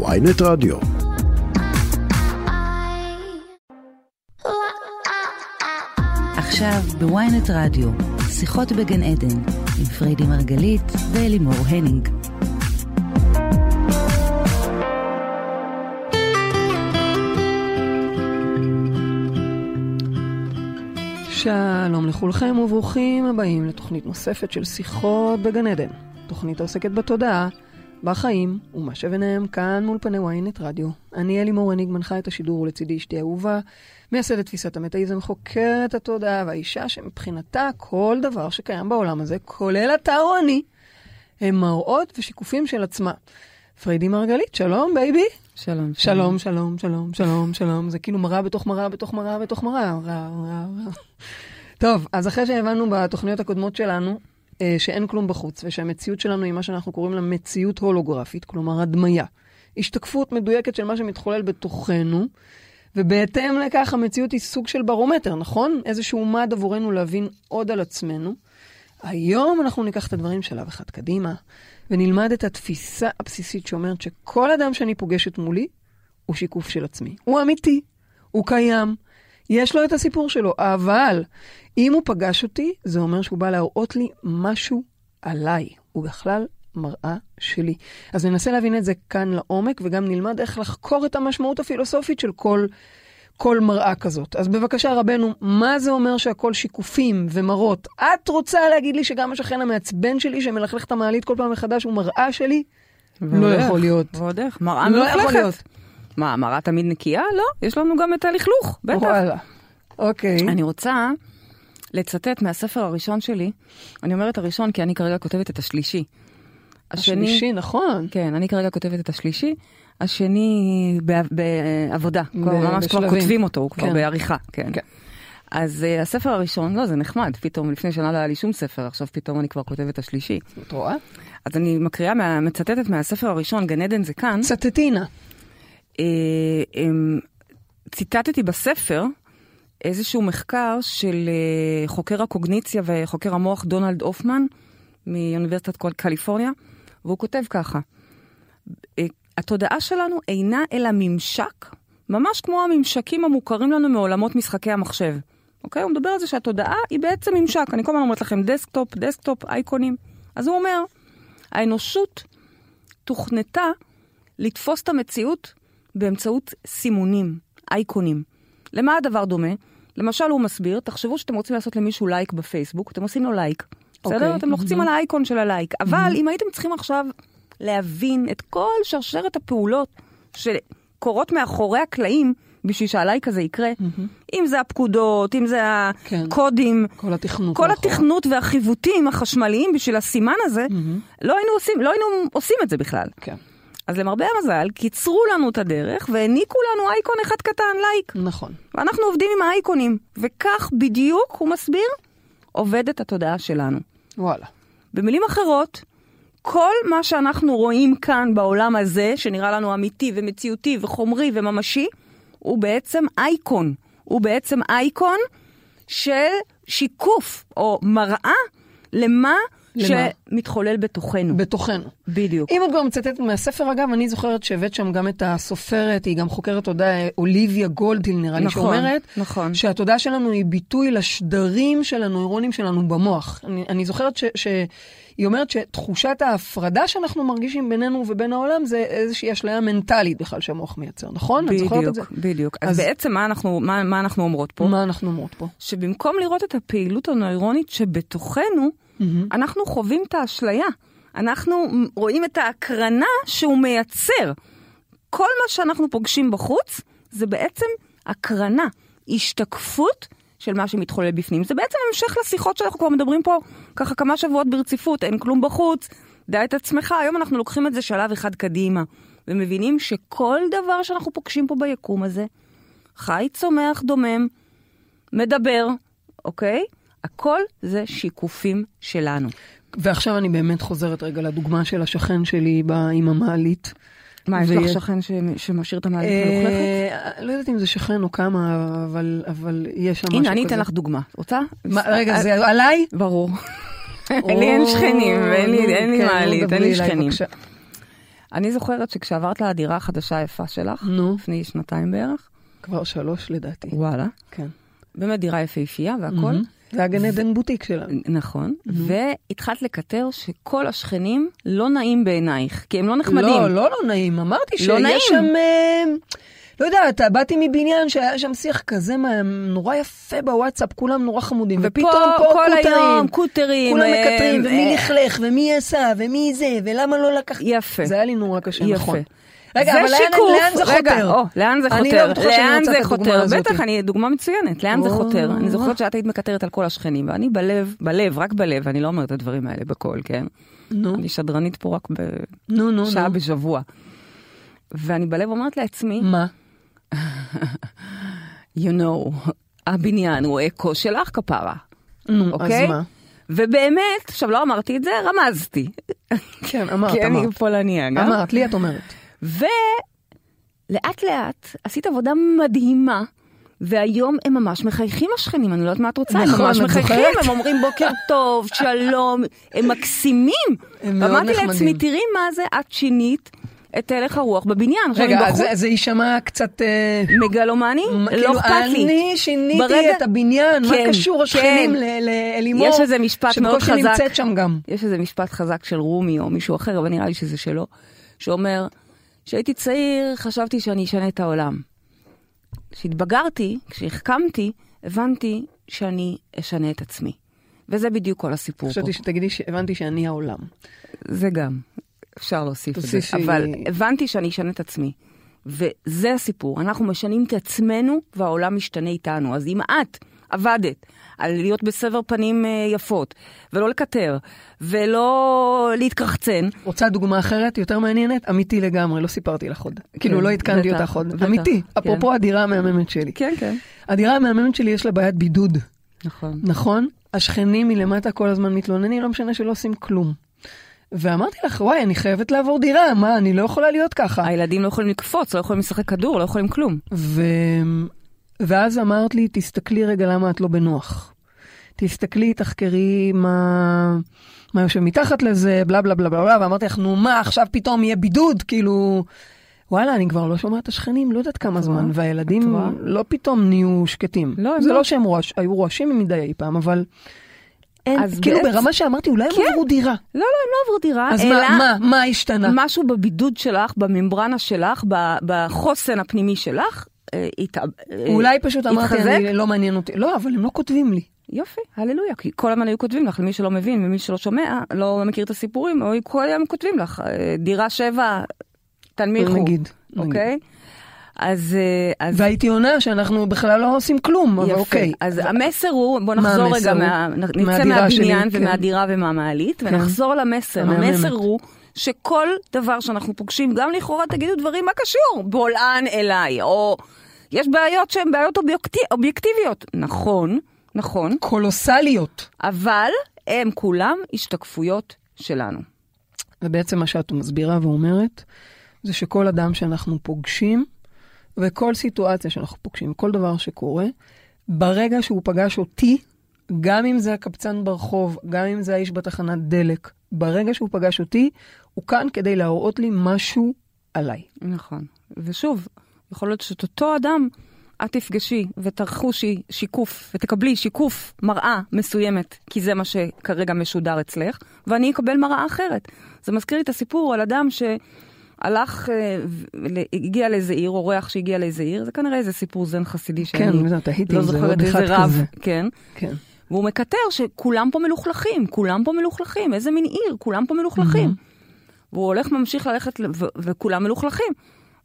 ynet רדיו. עכשיו ב ynet רדיו, שיחות בגן עדן, עם פריידי מרגלית ואלימור הניג. שלום לכולכם וברוכים הבאים לתוכנית נוספת של שיחות בגן עדן. תוכנית העוסקת בתודעה, בחיים ומה שביניהם כאן מול פני ynet רדיו. אני אלימור הניג, מנחה את השידור ולצידי אשתי אהובה, מייסדת תפיסת המטאיזם, חוקרת התודעה והאישה שמבחינתה כל דבר שקיים בעולם הזה, כולל אתה או אני, הם מראות ושיקופים של עצמה. פריידי מרגלית, שלום בייבי. שלום. שלום, שלום, שלום, שלום, שלום. זה כאילו מראה בתוך מראה בתוך מראה בתוך מראה. רע, רע, רע. טוב, אז אחרי שהבנו בתוכניות הקודמות שלנו שאין כלום בחוץ, ושהמציאות שלנו היא מה שאנחנו קוראים לה מציאות הולוגרפית, כלומר הדמיה. השתקפות מדויקת של מה שמתחולל בתוכנו, ובהתאם לכך המציאות היא סוג של ברומטר, נכון? איזשהו מד עבורנו להבין עוד על עצמנו. היום אנחנו ניקח את הדברים שלב אחד קדימה, ונלמד את התפיסה הבסיסית שאומרת שכל אדם שאני פוגשת מולי הוא שיקוף של עצמי. הוא אמיתי, הוא קיים, יש לו את הסיפור שלו, אבל אם הוא פגש אותי, זה אומר שהוא בא להראות לי משהו עליי. הוא בכלל מראה שלי. אז ננסה להבין את זה כאן לעומק, וגם נלמד איך לחקור את המשמעות הפילוסופית של כל, כל מראה כזאת. אז בבקשה, רבנו, מה זה אומר שהכל שיקופים ומראות? את רוצה להגיד לי שגם השכן המעצבן שלי, שמלכלך את המעלית כל פעם מחדש, הוא מראה שלי? לא יכול להיות. ועוד איך, מראה לא יכול. להיות. מה, מראה תמיד נקייה? לא, יש לנו גם את הלכלוך, בטח. וואלה. אוקיי. אני רוצה לצטט מהספר הראשון שלי, אני אומרת הראשון כי אני כרגע כותבת את השלישי. השני- השלישי, נכון. כן, אני כרגע כותבת את השלישי, השני בעב- בעבודה, כבר ממש כבר. כותבים אותו, הוא כבר כן. בעריכה, כן. כן. אז uh, הספר הראשון, לא, זה נחמד, פתאום לפני שנה לא היה לי שום ספר, עכשיו פתאום אני כבר כותבת את השלישי. את רואה? אז אני מקריאה, מה, מצטטת מהספר הראשון, גן עדן זה כאן. צטטינה. אה, אמ, ציטטתי בספר איזשהו מחקר של אה, חוקר הקוגניציה וחוקר המוח דונלד הופמן מאוניברסיטת קליפורניה, והוא כותב ככה: אה, התודעה שלנו אינה אלא ממשק, ממש כמו הממשקים המוכרים לנו מעולמות משחקי המחשב. אוקיי? הוא מדבר על זה שהתודעה היא בעצם ממשק. אני כל הזמן אומרת לכם desktop, desktop, אייקונים. אז הוא אומר, האנושות תוכנתה לתפוס את המציאות באמצעות סימונים, אייקונים. למה הדבר דומה? למשל, הוא מסביר, תחשבו שאתם רוצים לעשות למישהו לייק בפייסבוק, אתם עושים לו לייק. בסדר? אוקיי. אתם לוחצים על האייקון של הלייק. אבל אם הייתם צריכים עכשיו להבין את כל שרשרת הפעולות שקורות מאחורי הקלעים, בשביל שהלייק הזה יקרה, אם זה הפקודות, אם זה כן. הקודים, כל התכנות. כל. התכנות והחיווטים החשמליים בשביל הסימן הזה, מהמם. לא היינו עושים, לא היינו עושים את זה בכלל. כן. אז למרבה המזל, קיצרו לנו את הדרך והעניקו לנו אייקון אחד קטן, לייק. נכון. ואנחנו עובדים עם האייקונים, וכך בדיוק, הוא מסביר, עובדת התודעה שלנו. וואלה. במילים אחרות, כל מה שאנחנו רואים כאן בעולם הזה, שנראה לנו אמיתי ומציאותי וחומרי וממשי, הוא בעצם אייקון. הוא בעצם אייקון של שיקוף או מראה למה למה? שמתחולל בתוכנו. בתוכנו. בדיוק. אם את כבר מצטטת מהספר, אגב, אני זוכרת שהבאת שם גם את הסופרת, היא גם חוקרת תודעה, אוליביה גולדהיל נראה לי, נכון, שאומרת, נכון. שהתודעה שלנו היא ביטוי לשדרים של הנוירונים שלנו במוח. אני, אני זוכרת ש, שהיא אומרת שתחושת ההפרדה שאנחנו מרגישים בינינו ובין העולם זה איזושהי אשליה מנטלית בכלל שהמוח מייצר, נכון? את זוכרת את זה? בדיוק, בדיוק. אז, אז- בעצם מה אנחנו, מה, מה אנחנו אומרות פה? מה אנחנו אומרות פה? שבמקום לראות את הפעילות הנוירונית שבתוכנו, אנחנו חווים את האשליה. אנחנו רואים את ההקרנה שהוא מייצר. כל מה שאנחנו פוגשים בחוץ זה בעצם הקרנה, השתקפות של מה שמתחולל בפנים. זה בעצם המשך לשיחות שאנחנו כבר מדברים פה ככה כמה שבועות ברציפות, אין כלום בחוץ, דע את עצמך. היום אנחנו לוקחים את זה שלב אחד קדימה, ומבינים שכל דבר שאנחנו פוגשים פה ביקום הזה, חי, צומח, דומם, מדבר, אוקיי? הכל זה שיקופים שלנו. ועכשיו אני באמת חוזרת רגע לדוגמה של השכן שלי עם המעלית. מה, יש לך שכן ש... שמשאיר את המעלית מלוכלכת? אה, לא יודעת אם זה שכן או כמה, אבל, אבל יש שם משהו כזה. הנה, אני אתן לך דוגמה. רוצה? רגע, זה עליי? ברור. לי אין שכנים, אין לי כן, מעלית, אין לי שכנים. אני זוכרת שכשעברת לדירה החדשה היפה שלך, נו. לפני שנתיים בערך, כבר שלוש לדעתי. וואלה, כן. באמת דירה יפהפייה והכל. זה הגן עדן בוטיק שלנו. נכון, והתחלת לקטר שכל השכנים לא נעים בעינייך, כי הם לא נחמדים. לא, לא, לא נעים. אמרתי לא. שיש שם... אה, לא יודעת, באתי מבניין שהיה שם שיח כזה נורא יפה בוואטסאפ, כולם נורא חמודים, ופתאום פה כל קוטרים. היום קוטרים. כולם אה, מקטרים, ומי אה, לכלך, ומי עשה, ומי זה, ולמה לא לקח... יפה. זה היה לי נורא קשה. נכון. רגע, זה אבל לאן- שיקוף. לאן זה רגע, חותר? או, לאן זה אני חותר? לא בטוחה שאני לאן רוצה זה את הדוגמה? הזאת. בטח, אני דוגמה מצוינת. לאן זה או. חותר? אני זוכרת שאת היית מקטרת על כל השכנים, ואני בלב, בלב, רק בלב, אני לא אומרת את הדברים האלה בקול, כן? נו, אני שדרנית פה רק בשעה. בשבוע. ואני בלב אומרת לעצמי, מה? you know, הבניין הוא אקו שלך כפרה, נו, אז אוקיי? מה? ובאמת, עכשיו לא אמרתי את זה, רמזתי. כן, אמרת, כי אני אמרת. פולניה גם. אמרת, לי את אומרת. ולאט לאט עשית עבודה מדהימה. והיום הם ממש מחייכים השכנים, אני לא יודעת מה את רוצה, הם נכון, ממש מחייכים? הם אומרים בוקר טוב, שלום, הם מקסימים. הם מאוד ואמרתי נחמדים. לעצמי, תראי מה זה, את שינית את הלך הרוח בבניין. רגע, אז זה- יישמע קצת... אה, מגלומני, לא כאילו, אכפת לי. אני שיניתי את הבניין, מה כן, קשור השכנים כן. ל- לאלימור? יש איזה משפט מאוד שבקושי חזק. נמצאת שם גם. יש איזה משפט חזק של רומי או מישהו אחר, אבל נראה לי שזה שלו, שאומר, כשהייתי צעיר חשבתי שאני אשנה את העולם. כשהתבגרתי, כשהחכמתי, הבנתי שאני אשנה את עצמי. וזה בדיוק כל הסיפור פה. חשבתי שתגידי שהבנתי שאני העולם. זה גם, אפשר להוסיף את זה. תוסיפי- אבל הבנתי שאני אשנה את עצמי. וזה הסיפור, אנחנו משנים את עצמנו והעולם משתנה איתנו. אז אם את עבדת על להיות בסבר פנים אה, יפות, ולא לקטר, ולא להתקרחצן, רוצה דוגמה אחרת, יותר מעניינת? אמיתי לגמרי, לא סיפרתי לך עוד. כאילו, לא עדכנתי אותך עוד. אמיתי, כן. אפרופו הדירה המהממת שלי. כן, כן. הדירה המהממת שלי יש לה בעיית בידוד, נכון. נכון? השכנים מלמטה כל הזמן מתלוננים, לא משנה שלא עושים כלום. ואמרתי לך, וואי, אני חייבת לעבור דירה, מה, אני לא יכולה להיות ככה. הילדים לא יכולים לקפוץ, לא יכולים לשחק כדור, לא יכולים כלום. ואז אמרת לי, תסתכלי רגע למה את לא בנוח. תסתכלי, תחקרי מה, מה יושב מתחת לזה, בלה בלה בלה בלה בלה, ואמרתי לך, נו מה, עכשיו פתאום יהיה בידוד, כאילו... וואלה, אני כבר לא שומעת את השכנים, לא יודעת כמה זמן? והילדים? לא פתאום נהיו שקטים. לא, הם זה לא. לא שהם רועש, היו רועשים מדי אי פעם, אבל... אין, אז כאילו בעצם- ברמה שאמרתי, אולי הם כן. עברו דירה. לא, לא, הם לא עברו דירה, אז אלא מה, מה, מה השתנה? משהו בבידוד שלך, בממברנה שלך, בחוסן הפנימי שלך, אה, הת- אה, אולי פשוט אמרתי, התחזק? אני לא מעניין אותי. לא, אבל הם לא כותבים לי. יופי, הללויה, כי כל הזמן היו כותבים לך, למי שלא מבין ומי שלא שומע, לא מכיר את הסיפורים, או כל היום כותבים לך, אה, דירה שבע, תנמיכו. נגיד. אוקיי? אז, אה, אז והייתי עונה שאנחנו בכלל לא עושים כלום, אבל יפה. אוקיי. אז המסר הוא, בוא נחזור רגע? מה, נצא מהדירה שלי, מהבניין כן. ומהדירה ומהמעלית, כן. ונחזור למסר. המסר הוא שכל דבר שאנחנו פוגשים, גם לכאורה תגידו דברים, מה קשור? בולען אליי, או יש בעיות שהן בעיות אובייקטי, אובייקטיביות. נכון, נכון, קולוסליות. אבל הם כולם השתקפויות שלנו. ובעצם מה שאת מסבירה ואומרת, זה שכל אדם שאנחנו פוגשים, וכל סיטואציה שאנחנו פוגשים, כל דבר שקורה, ברגע שהוא פגש אותי, גם אם זה הקבצן ברחוב, גם אם זה האיש בתחנת דלק, ברגע שהוא פגש אותי, הוא כאן כדי להראות לי משהו עליי. נכון. ושוב, יכול להיות שאת אותו אדם את תפגשי ותרחושי שיקוף ותקבלי שיקוף מראה מסוימת, כי זה מה שכרגע משודר אצלך, ואני אקבל מראה אחרת. זה מזכיר לי את הסיפור על אדם שהלך, אה, ו- הגיע לאיזה עיר, אורח שהגיע לאיזה עיר, זה כנראה איזה סיפור זן חסידי שאני כן, זה, תהיתי לא זוכרת איזה רב, כזה. כן. כן. והוא מקטר שכולם פה מלוכלכים, כולם פה מלוכלכים, איזה מין עיר, כולם פה מלוכלכים. והוא הולך, ממשיך ללכת, ו- וכולם מלוכלכים.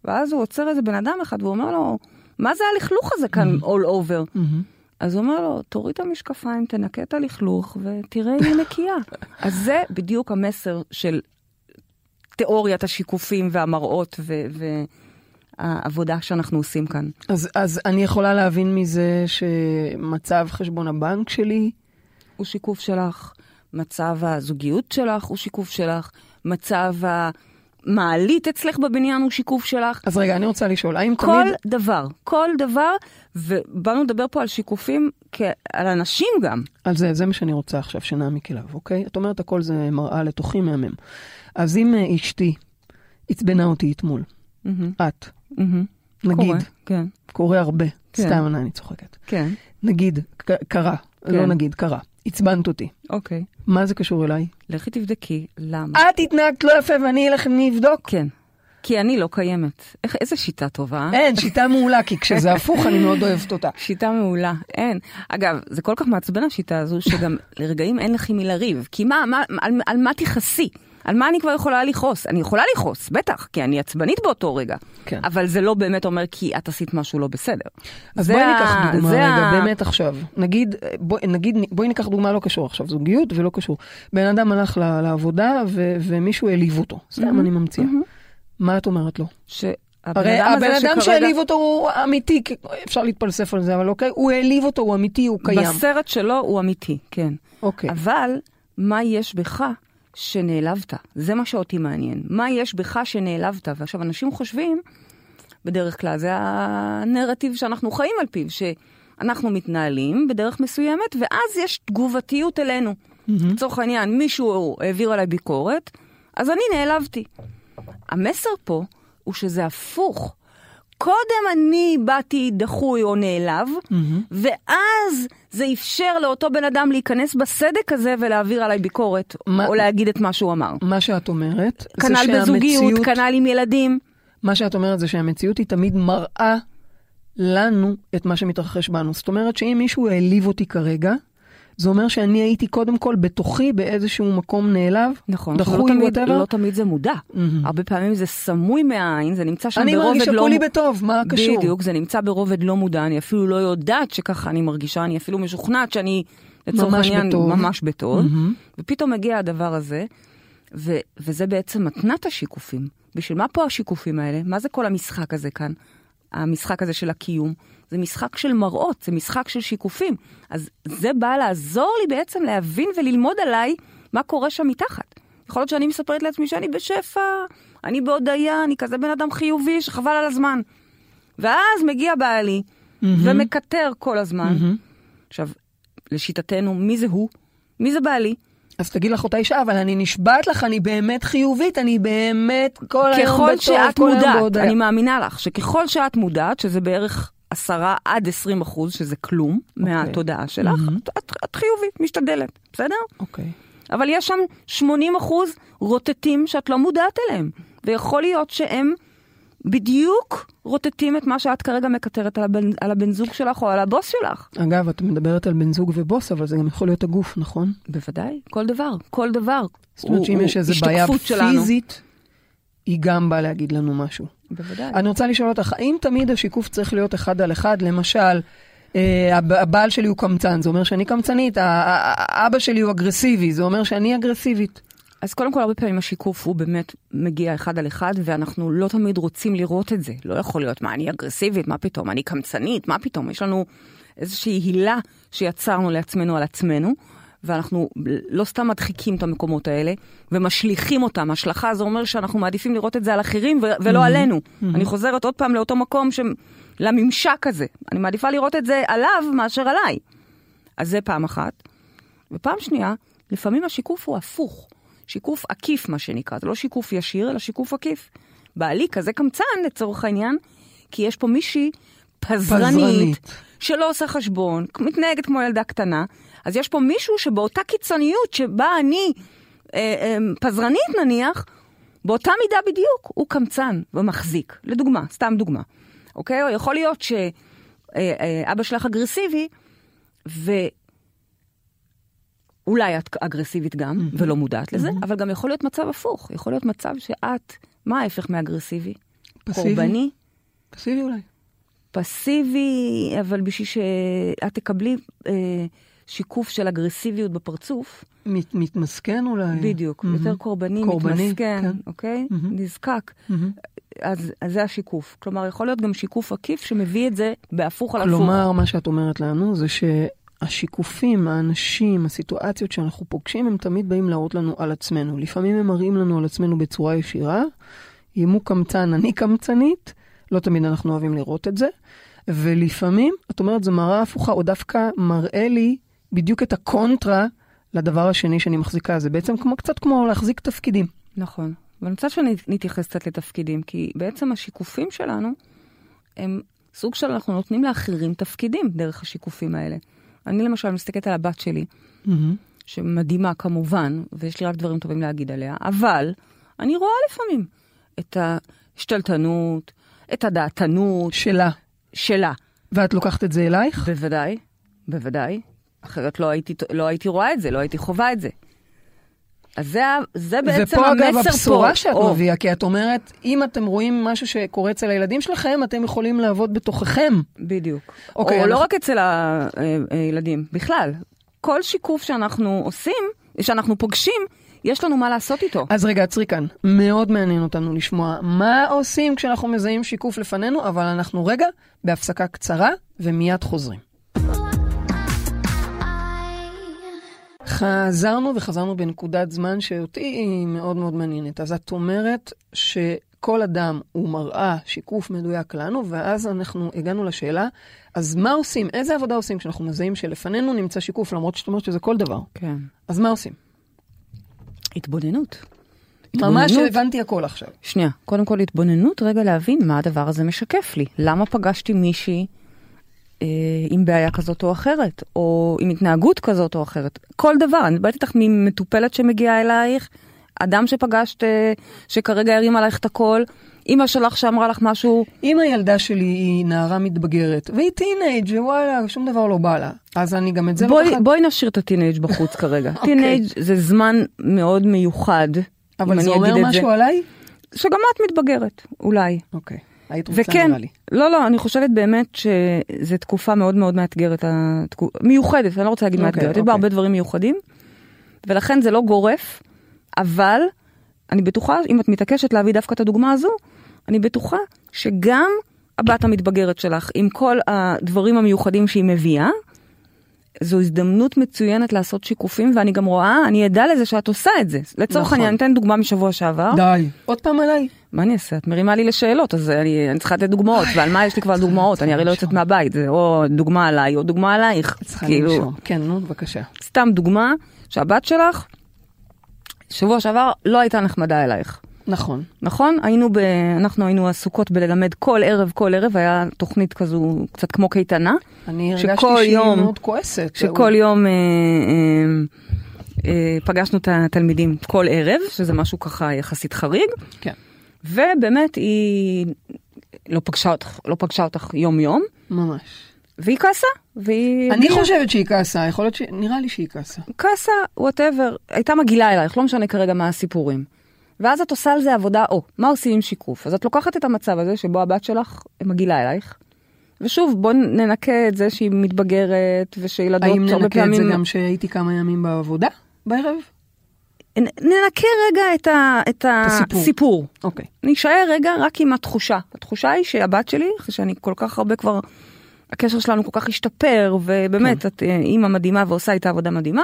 ואז הוא עוצר איזה בן אדם אחד, והוא אומר לו, מה זה הלכלוך הזה כאן all over? מהמם. אז הוא אומר לו, תוריד את המשקפיים, תנקה את הלכלוך, ותראה אם היא נקייה. אז זה בדיוק המסר של תיאוריית השיקופים והמראות והעבודה שאנחנו עושים כאן. אז, אז אני יכולה להבין מזה שמצב חשבון הבנק שלי, הוא שיקוף שלך, מצב הזוגיות שלך הוא שיקוף שלך, מצב המעלית אצלך בבניין הוא שיקוף שלך. אז רגע, אני רוצה לשאול, האם כל תמיד... דבר, כל דבר, ובאנו לדבר פה על שיקופים כעל אנשים גם. על זה, זה מה שאני רוצה עכשיו שנעמיק אליו, אוקיי? את אומרת הכל זה מראה לתוכי מהמם. אז אם אה, אשתי עצבנה אותי אתמול. מהמם, את, מהמם. נגיד, קורה, כן, קורה הרבה. כן. סתם, אני צוחקת. כן, נגיד, ק- קרה, כן. לא נגיד, קרה. עצבנת אותי. אוקיי. מה זה קשור אליי? לכי תבדקי, למה? את התנהגת לא יפה ואני אלך אני אבדוק? כן. כי אני לא קיימת. איך, איזה שיטה טובה. אה? אין, שיטה מעולה, כי כשזה הפוך אני מאוד אוהבת אותה. שיטה מעולה, אין. אגב, זה כל כך מעצבן השיטה הזו, שגם לרגעים אין לך עם מי לריב. כי מה, מה, על, על מה תכעסי? על מה אני כבר יכולה לכעוס? אני יכולה לכעוס, בטח, כי אני עצבנית באותו רגע. כן. אבל זה לא באמת אומר כי את עשית משהו לא בסדר. אז בואי ניקח דוגמה רגע, ה- באמת עכשיו. נגיד, בואי, נגיד, בואי ניקח דוגמה לא קשור עכשיו, זוגיות ולא קשור. בן אדם הלך ל- לעבודה ו- ומישהו העליב אותו, סתם אני ממציאה. מה את אומרת לו? שהבן הרי הבן אדם שהעליב אותו הוא אמיתי, אפשר להתפלסף על זה, אבל אוקיי, הוא העליב אותו, הוא אמיתי, הוא קיים. בסרט שלו הוא אמיתי, כן. אוקיי. אבל מה יש בך שנעלבת? זה מה שאותי מעניין. מה יש בך שנעלבת? ועכשיו, אנשים חושבים, בדרך כלל, זה הנרטיב שאנחנו חיים על פיו, שאנחנו מתנהלים בדרך מסוימת, ואז יש תגובתיות אלינו. לצורך העניין, מישהו העביר עליי ביקורת, אז אני נעלבתי. המסר פה הוא שזה הפוך. קודם אני באתי דחוי או נעלב, ואז זה אפשר לאותו בן אדם להיכנס בסדק הזה ולהעביר עליי ביקורת, מה- או להגיד את מה שהוא אמר. מה שאת אומרת, זה כנ"ל בזוגיות, שהמציאות, כנ"ל עם ילדים. מה שאת אומרת זה שהמציאות היא תמיד מראה לנו את מה שמתרחש בנו. זאת אומרת שאם מישהו העליב אותי כרגע, זה אומר שאני הייתי קודם כל בתוכי באיזשהו מקום נעלב, נכון, דחוי, שלא תמיד. לא תמיד זה מודע. מהמם. הרבה פעמים זה סמוי מהעין, זה נמצא שם אני ברובד מרגישה לא... כולי בטוב, מה קשור? בדיוק, זה נמצא ברובד לא מודע, אני אפילו לא יודעת שככה אני מרגישה, אני אפילו משוכנעת שאני, לצורך העניין. ממש בטוב. מהמם. ופתאום מגיע הדבר הזה, ו- וזה בעצם מתנת השיקופים. בשביל מה פה השיקופים האלה? מה זה כל המשחק הזה כאן? המשחק הזה של הקיום? זה משחק של מראות, זה משחק של שיקופים. אז זה בא לעזור לי בעצם להבין וללמוד עליי מה קורה שם מתחת. יכול להיות שאני מספרת לעצמי שאני בשפע, אני בהודיה, אני כזה בן אדם חיובי שחבל על הזמן. ואז מגיע בעלי ומקטר כל הזמן. עכשיו, לשיטתנו, מי זה הוא? מי זה בעלי? אז תגיד לך אותה אישה, אבל אני נשבעת לך, אני באמת חיובית, אני באמת כל היום ככל בטוב, שאת כל היום מודעת, בהודיה. אני מאמינה לך, שככל שאת מודעת, שזה בערך עשרה עד עשרים אחוז, שזה כלום מהתודעה שלך, את, את, את חיובית, משתדלת, בסדר? אוקיי. אבל יש שם 80 אחוז רוטטים שאת לא מודעת אליהם, ויכול להיות שהם בדיוק רוטטים את מה שאת כרגע מקטרת על הבן, על הבן זוג שלך או על הבוס שלך. אגב, את מדברת על בן זוג ובוס, אבל זה גם יכול להיות הגוף, נכון? בוודאי, כל דבר, כל דבר. זאת אומרת שאם יש איזו בעיה השתקפות שלנו. פיזית, היא גם באה להגיד לנו משהו. בוודאי. אני רוצה לשאול אותך, האם תמיד השיקוף צריך להיות אחד על אחד? למשל, אה, הב- הבעל שלי הוא קמצן, זה אומר שאני קמצנית, אבא שלי הוא אגרסיבי, זה אומר שאני אגרסיבית. אז קודם כל, הרבה פעמים השיקוף הוא באמת מגיע אחד על אחד, ואנחנו לא תמיד רוצים לראות את זה. לא יכול להיות, מה, אני אגרסיבית? מה פתאום? אני קמצנית? מה פתאום? יש לנו איזושהי הילה שיצרנו לעצמנו על עצמנו, ואנחנו לא סתם מדחיקים את המקומות האלה, ומשליכים אותם. השלכה זה אומר שאנחנו מעדיפים לראות את זה על אחרים ו- ולא עלינו. אני חוזרת עוד פעם לאותו מקום, ש... לממשק הזה. אני מעדיפה לראות את זה עליו מאשר עליי. אז זה פעם אחת. ופעם שנייה, לפעמים השיקוף הוא הפוך. שיקוף עקיף, מה שנקרא. זה לא שיקוף ישיר, אלא שיקוף עקיף. בעלי כזה קמצן, לצורך העניין, כי יש פה מישהי פזרנית, פזרנית. שלא עושה חשבון, מתנהגת כמו ילדה קטנה. אז יש פה מישהו שבאותה קיצוניות שבה אני אה, אה, פזרנית נניח, באותה מידה בדיוק, הוא קמצן ומחזיק. לדוגמה, סתם דוגמה. אוקיי? או יכול להיות שאבא שלך אגרסיבי, ואולי את אגרסיבית גם, ולא מודעת לזה, אבל גם יכול להיות מצב הפוך. יכול להיות מצב שאת, מה ההפך מאגרסיבי? פסיבי? קורבני? פסיבי אולי. פסיבי, אבל בשביל שאת תקבלי אה, שיקוף של אגרסיביות בפרצוף, מת, מתמסכן אולי. בדיוק, מהמם. יותר קורבני, קורבני, מתמסכן, כן. אוקיי? מהמם. נזקק. מהמם. אז, אז זה השיקוף. כלומר, יכול להיות גם שיקוף עקיף שמביא את זה בהפוך על הפוך. כלומר, מה שאת אומרת לנו זה שהשיקופים, האנשים, הסיטואציות שאנחנו פוגשים, הם תמיד באים להראות לנו על עצמנו. לפעמים הם מראים לנו על עצמנו בצורה ישירה. אם הוא קמצן, אני קמצנית. לא תמיד אנחנו אוהבים לראות את זה. ולפעמים, את אומרת, זו מראה הפוכה, או דווקא מראה לי בדיוק את הקונטרה לדבר השני שאני מחזיקה. זה בעצם כמו, קצת כמו להחזיק תפקידים. נכון. אבל מצד שני נתייחס קצת לתפקידים, כי בעצם השיקופים שלנו הם סוג של אנחנו נותנים לאחרים תפקידים דרך השיקופים האלה. אני למשל מסתכלת על הבת שלי, Mm-hmm. שמדהימה כמובן, ויש לי רק דברים טובים להגיד עליה, אבל אני רואה לפעמים את השתלטנות, את הדעתנות שלה. שלה. ואת לוקחת את זה אלייך? בוודאי, בוודאי. אחרת לא הייתי, לא הייתי רואה את זה, לא הייתי חווה את זה. אז זה, זה בעצם ופה המסר אגב פה. הבשורה שאת או, מביאה, כי את אומרת, אם אתם רואים משהו שקורה אצל הילדים שלכם, אתם יכולים לעבוד בתוככם. בדיוק. אוקיי, או אנחנו- לא רק אצל ה- אה, הילדים, בכלל. כל שיקוף שאנחנו עושים, שאנחנו פוגשים, יש לנו מה לעשות איתו. אז רגע, עצרי כאן. מאוד מעניין אותנו לשמוע מה עושים כשאנחנו מזהים שיקוף לפנינו, אבל אנחנו רגע בהפסקה קצרה ומיד חוזרים. חזרנו וחזרנו בנקודת זמן שאותי היא מאוד מאוד מעניינת. אז את אומרת שכל אדם הוא מראה, שיקוף מדויק לנו, ואז אנחנו הגענו לשאלה, אז מה עושים? איזה עבודה עושים כשאנחנו מזהים שלפנינו נמצא שיקוף, למרות שאת אומרת שזה כל דבר. כן. אז מה עושים? התבוננות. ממש התבוננות. הבנתי הכל עכשיו. שנייה, קודם כל התבוננות, רגע להבין מה הדבר הזה משקף לי. למה פגשתי מישהי עם בעיה כזאת או אחרת, או עם התנהגות כזאת או אחרת. כל דבר, אני מדברת איתך ממטופלת שמגיעה אלייך, אדם שפגשת, אה, שכרגע הרים עלייך את הכל, אימא שלך שאמרה לך משהו, אם הילדה שלי היא נערה מתבגרת, והיא teenage ווואלה, שום דבר לא בא לה, אז אני גם את זה בואי, לוקחת. בואי נשאיר את ה teenage בחוץ כרגע. אוקיי. teenage זה זמן מאוד מיוחד, אבל זה אומר את זה. משהו עליי? שגם את מתבגרת, אולי. אוקיי. היית רוצה וכן, נראה לי. לא, לא, אני חושבת באמת שזו תקופה מאוד מאוד מאתגרת, התקו- מיוחדת, אני לא רוצה להגיד אוקיי, מאתגרת, יש אוקיי. בה הרבה דברים מיוחדים, ולכן זה לא גורף, אבל אני בטוחה, אם את מתעקשת להביא דווקא את הדוגמה הזו, אני בטוחה שגם הבת המתבגרת שלך, עם כל הדברים המיוחדים שהיא מביאה, זו הזדמנות מצוינת לעשות שיקופים, ואני גם רואה, אני עדה לזה שאת עושה את זה. לצורך נכון. העניין, אני אתן דוגמה משבוע שעבר. די. עוד פעם עליי? מה אני אעשה? את מרימה לי לשאלות, אז אני, אני צריכה לתת דוגמאות, ועל מה יש לי כבר דוגמאות? אני הרי לא יוצאת מהבית, זה או דוגמה עליי או דוגמה עלייך. צריכה כאילו, לנשום. כן, נו, בבקשה. סתם דוגמה, שהבת שלך, שבוע שעבר לא הייתה נחמדה אלייך, נכון. נכון? היינו ב... אנחנו היינו עסוקות בללמד כל ערב, כל ערב, היה תוכנית כזו, קצת כמו קייטנה, אני הרגשתי שהיא יום- מאוד כועסת. שכל יום אה, אה, אה, פגשנו את התלמידים כל ערב, שזה משהו ככה יחסית חריג. כן. ובאמת היא לא פגשה אותך, לא פגשה אותך יום יום, ממש. והיא כעסה, והיא... אני הביעה- חושבת שהיא כעסה, יכול להיות ש... נראה לי שהיא כעסה. כעסה, וואטאבר, הייתה מגעילה אלייך, לא משנה כרגע מה הסיפורים. ואז את עושה על זה עבודה, או, מה עושים עם שיקוף? אז את לוקחת את המצב הזה שבו הבת שלך מגעילה אלייך, ושוב, בוא ננקה את זה שהיא מתבגרת, ושילדות האם הרבה ננקה את זה פעמים... גם שהייתי כמה ימים בעבודה בערב? ננקה רגע את, ה, את הסיפור. הסיפור. אוקיי. נישאר רגע רק עם התחושה. התחושה היא שהבת שלי, אחרי שאני כל כך הרבה כבר, הקשר שלנו כל כך השתפר, ובאמת, כן. את אה, אימא מדהימה ועושה איתה עבודה מדהימה.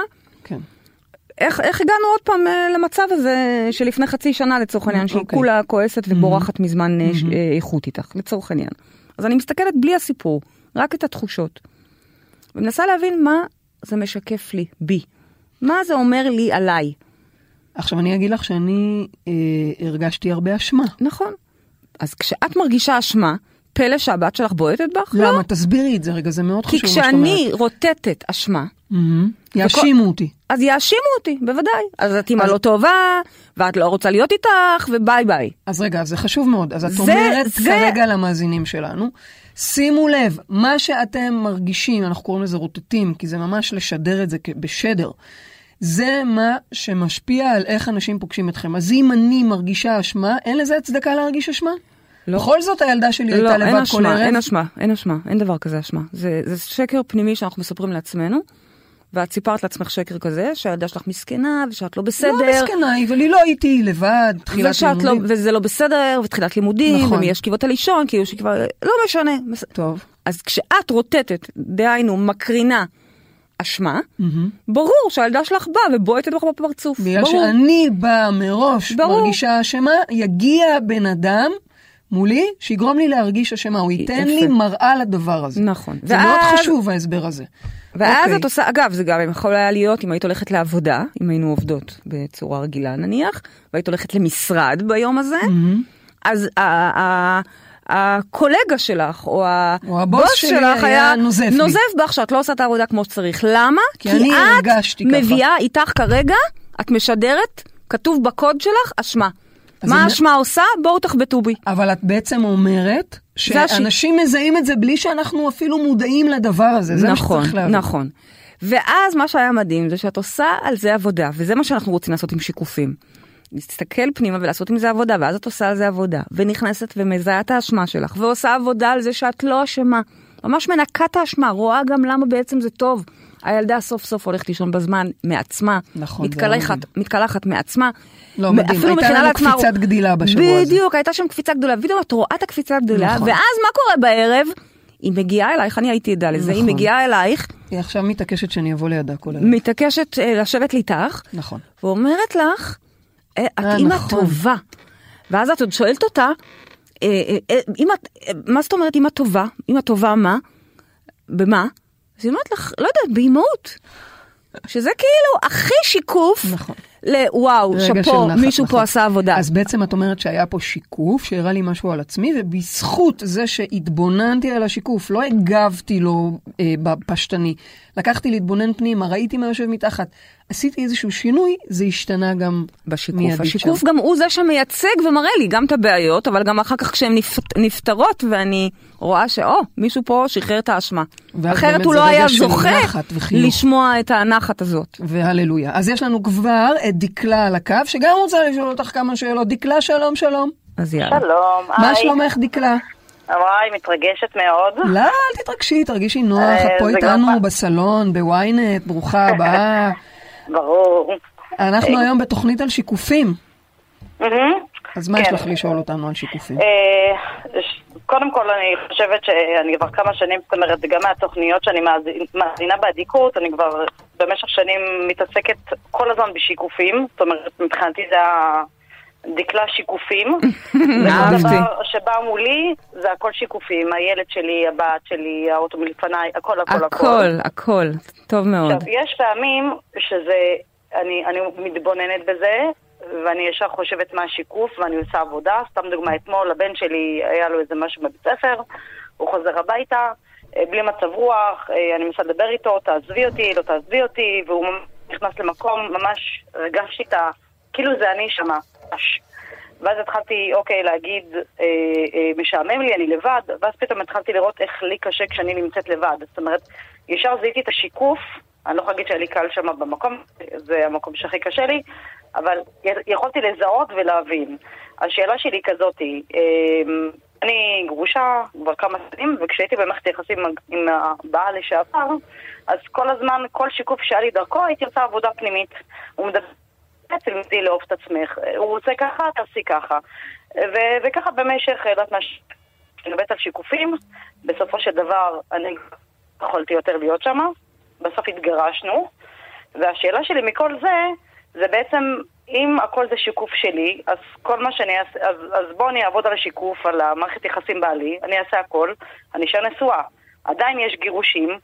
איך, איך הגענו עוד פעם אה, למצב הזה שלפני חצי שנה לצורך העניין, שהיא אוקיי. כולה כועסת ובורחת מזמן אה, ש- אה, איכות איתך, לצורך העניין. אז אני מסתכלת בלי הסיפור, רק את התחושות. ומנסה להבין מה זה משקף לי, בי. מה זה אומר לי עליי. עכשיו אני אגיד לך שאני אה, הרגשתי הרבה אשמה. נכון. אז כשאת מרגישה אשמה, פלא שהבת שלך בועטת בך? לא. למה? תסבירי את זה רגע, זה מאוד כי חשוב מה שאת כשאני אומרת. רוטטת אשמה, מהמם. יאשימו אותי. אז יאשימו אותי, בוודאי. אז את אימא אז- לא טובה, ואת לא רוצה להיות איתך, וביי ביי. אז רגע, זה חשוב מאוד. אז את זה- אומרת זה- כרגע למאזינים שלנו, שימו לב, מה שאתם מרגישים, אנחנו קוראים לזה רוטטים, כי זה ממש לשדר את זה בשדר. זה מה שמשפיע על איך אנשים פוגשים אתכם. אז אם אני מרגישה אשמה, אין לזה הצדקה להרגיש אשמה? לא. בכל זאת הילדה שלי לא, הייתה לבד כל ערב. אין אשמה, אין אשמה, אין דבר כזה אשמה. זה, זה שקר פנימי שאנחנו מספרים לעצמנו, ואת סיפרת לעצמך שקר כזה, שהילדה שלך מסכנה, ושאת לא בסדר. לא מסכנה אבל היא לא הייתי לבד, תחילת לא, לימודים. וזה לא בסדר, ותחילת לימודים, נכון. ומי ישכיב אותה לישון, כאילו שכבר, לא משנה. טוב. אז כשאת רוטטת, דהיינו מקרינה אשמה, מהמם. ברור שהילדה שלך באה ובועטת לך בפרצוף. בגלל ברור. שאני באה מראש, ברור. מרגישה אשמה, יגיע בן אדם מולי, שיגרום לי להרגיש אשמה, הוא ייתן לי. מראה לדבר הזה. נכון. זה מאוד ואז- חשוב ההסבר הזה. ואז אוקיי. את עושה, אגב, זה גם יכול היה להיות אם היית הולכת לעבודה, אם היינו עובדות בצורה רגילה נניח, והיית הולכת למשרד ביום הזה, אז ה- ה- הקולגה שלך, או או הבוס שלך היה היה נוזף. נוזף בך שאת לא עושה את העבודה כמו שצריך. למה? כי אני הרגשתי את ככה. מביאה איתך כרגע, את משדרת, כתוב בקוד שלך, אשמה. מה האשמה עושה? בואו תחבטו בי. אבל את בעצם אומרת. שאנשים מזהים את זה בלי שאנחנו אפילו מודעים לדבר הזה. זה מה נכון, שצריך להבין. נכון. ואז מה שהיה מדהים זה שאת עושה על זה עבודה, וזה מה שאנחנו רוצים לעשות עם שיקופים. להסתכל פנימה ולעשות עם זה עבודה, ואז את עושה על זה עבודה, ונכנסת ומזהה את האשמה שלך, ועושה עבודה על זה שאת לא אשמה. ממש מנקה את האשמה, רואה גם למה בעצם זה טוב. הילדה סוף סוף הולכת לישון בזמן מעצמה, נכון, מתקלחת, מדהים. מתקלחת מעצמה. לא, מדהים. הייתה לנו לעצמה- קפיצת גדילה בשבוע הזה. בדיוק, הייתה שם קפיצה גדולה, ופתאום את רואה את הקפיצה הגדולה, נכון. ואז מה קורה בערב? היא מגיעה אלייך, אני הייתי עדה לזה, היא נכון. מגיעה אלייך, היא עכשיו מתעקשת שאני אבוא לידה כל היום. מתעקשת אה, לשבת איתך, נכון. ואומרת לך, אה, את אה, אימא נכון. טובה. ואז את עוד שואלת אותה, אה, אה, אה, אמא, אה, מה זאת אומרת אימא טובה? אימא טובה מה? במה? אז היא אומרת לך, לא יודעת, באימהות. שזה כאילו הכי שיקוף נכון. לוואו, שאפו, נחת, מישהו נכון. פה עשה עבודה. אז בעצם את אומרת שהיה פה שיקוף שהראה לי משהו על עצמי, ובזכות זה שהתבוננתי על השיקוף, לא הגבתי לו אה, בפשטני, לקחתי להתבונן פנימה, ראיתי מה יושב מתחת, עשיתי איזשהו שינוי, זה השתנה גם בשיקוף. מיידית השיקוף שם. גם הוא זה שמייצג ומראה לי גם את הבעיות, אבל גם אחר כך כשהן נפ- נפתרות ואני רואה שאו, מישהו פה שחרר את האשמה. אחרת הוא לא היה זוכה נחת. לשמוע את הנחת הזאת. והללויה. אז יש לנו כבר את דקלה על הקו, שגם רוצה לשאול אותך כמה שאלות. דקלה, שלום, שלום. אז יאללה. שלום, מה היי. שלומך, דקלה? וואי, מתרגשת מאוד. לא, אל תתרגשי, תרגישי נוח, אה, את פה איתנו גם- בסלון, בוויינט, ברוכה הבאה. ברור. אנחנו היום בתוכנית על שיקופים. אז מה יש כן. לך לשאול אותנו על שיקופים? אה, קודם כל, אני חושבת שאני כבר כמה שנים, זאת אומרת, גם מהתוכניות שאני מאזינה באדיקות, אני כבר במשך שנים מתעסקת כל הזמן בשיקופים. זאת אומרת, מבחינתי זה הדקלה שיקופים. אהבתי. שבא מולי, זה הכל שיקופים. הילד שלי, הבת שלי, האוטו מלפניי, הכל, הכל, הכל. הכל, הכל. טוב מאוד. עכשיו, יש פעמים שזה, אני, אני מתבוננת בזה, ואני ישר חושבת מה השיקוף, ואני עושה עבודה. סתם דוגמה, אתמול לבן שלי היה לו איזה משהו בבית ספר, הוא חוזר הביתה, אה, בלי מצב רוח, אה, אני מנסה לדבר איתו, תעזבי אותי, לא תעזבי אותי, והוא נכנס למקום, ממש הרגשתי את ה... כאילו זה אני שמה. ואז התחלתי, אוקיי, להגיד, אה, אה, משעמם לי, אני לבד, ואז פתאום התחלתי לראות איך לי קשה כשאני נמצאת לבד. זאת אומרת, ישר זיהיתי את השיקוף, אני לא יכולה להגיד שהיה לי קל שם במקום, זה המקום שהכי קשה לי, אבל יכולתי לזהות ולהבין. השאלה שלי היא כזאתי, אה, אני גרושה כבר כמה שנים, וכשהייתי במערכת יחסים עם הבעל לשעבר, אז כל הזמן, כל שיקוף שהיה לי דרכו, הייתי עושה עבודה פנימית. הוא מדבר... תלמדי לאהוב את עצמך. הוא רוצה ככה, תעשי ככה. ו- וככה במשך, יודעת מה, ש- מדברת על שיקופים, בסופו של דבר אני יכולתי יותר להיות שם, בסוף התגרשנו, והשאלה שלי מכל זה, זה בעצם, אם הכל זה שיקוף שלי, אז כל מה שאני אעשה, אז, אז בואו אני אעבוד על השיקוף, על המערכת יחסים בעלי, אני אעשה הכל, אני אשאר נשואה. עדיין יש גירושים,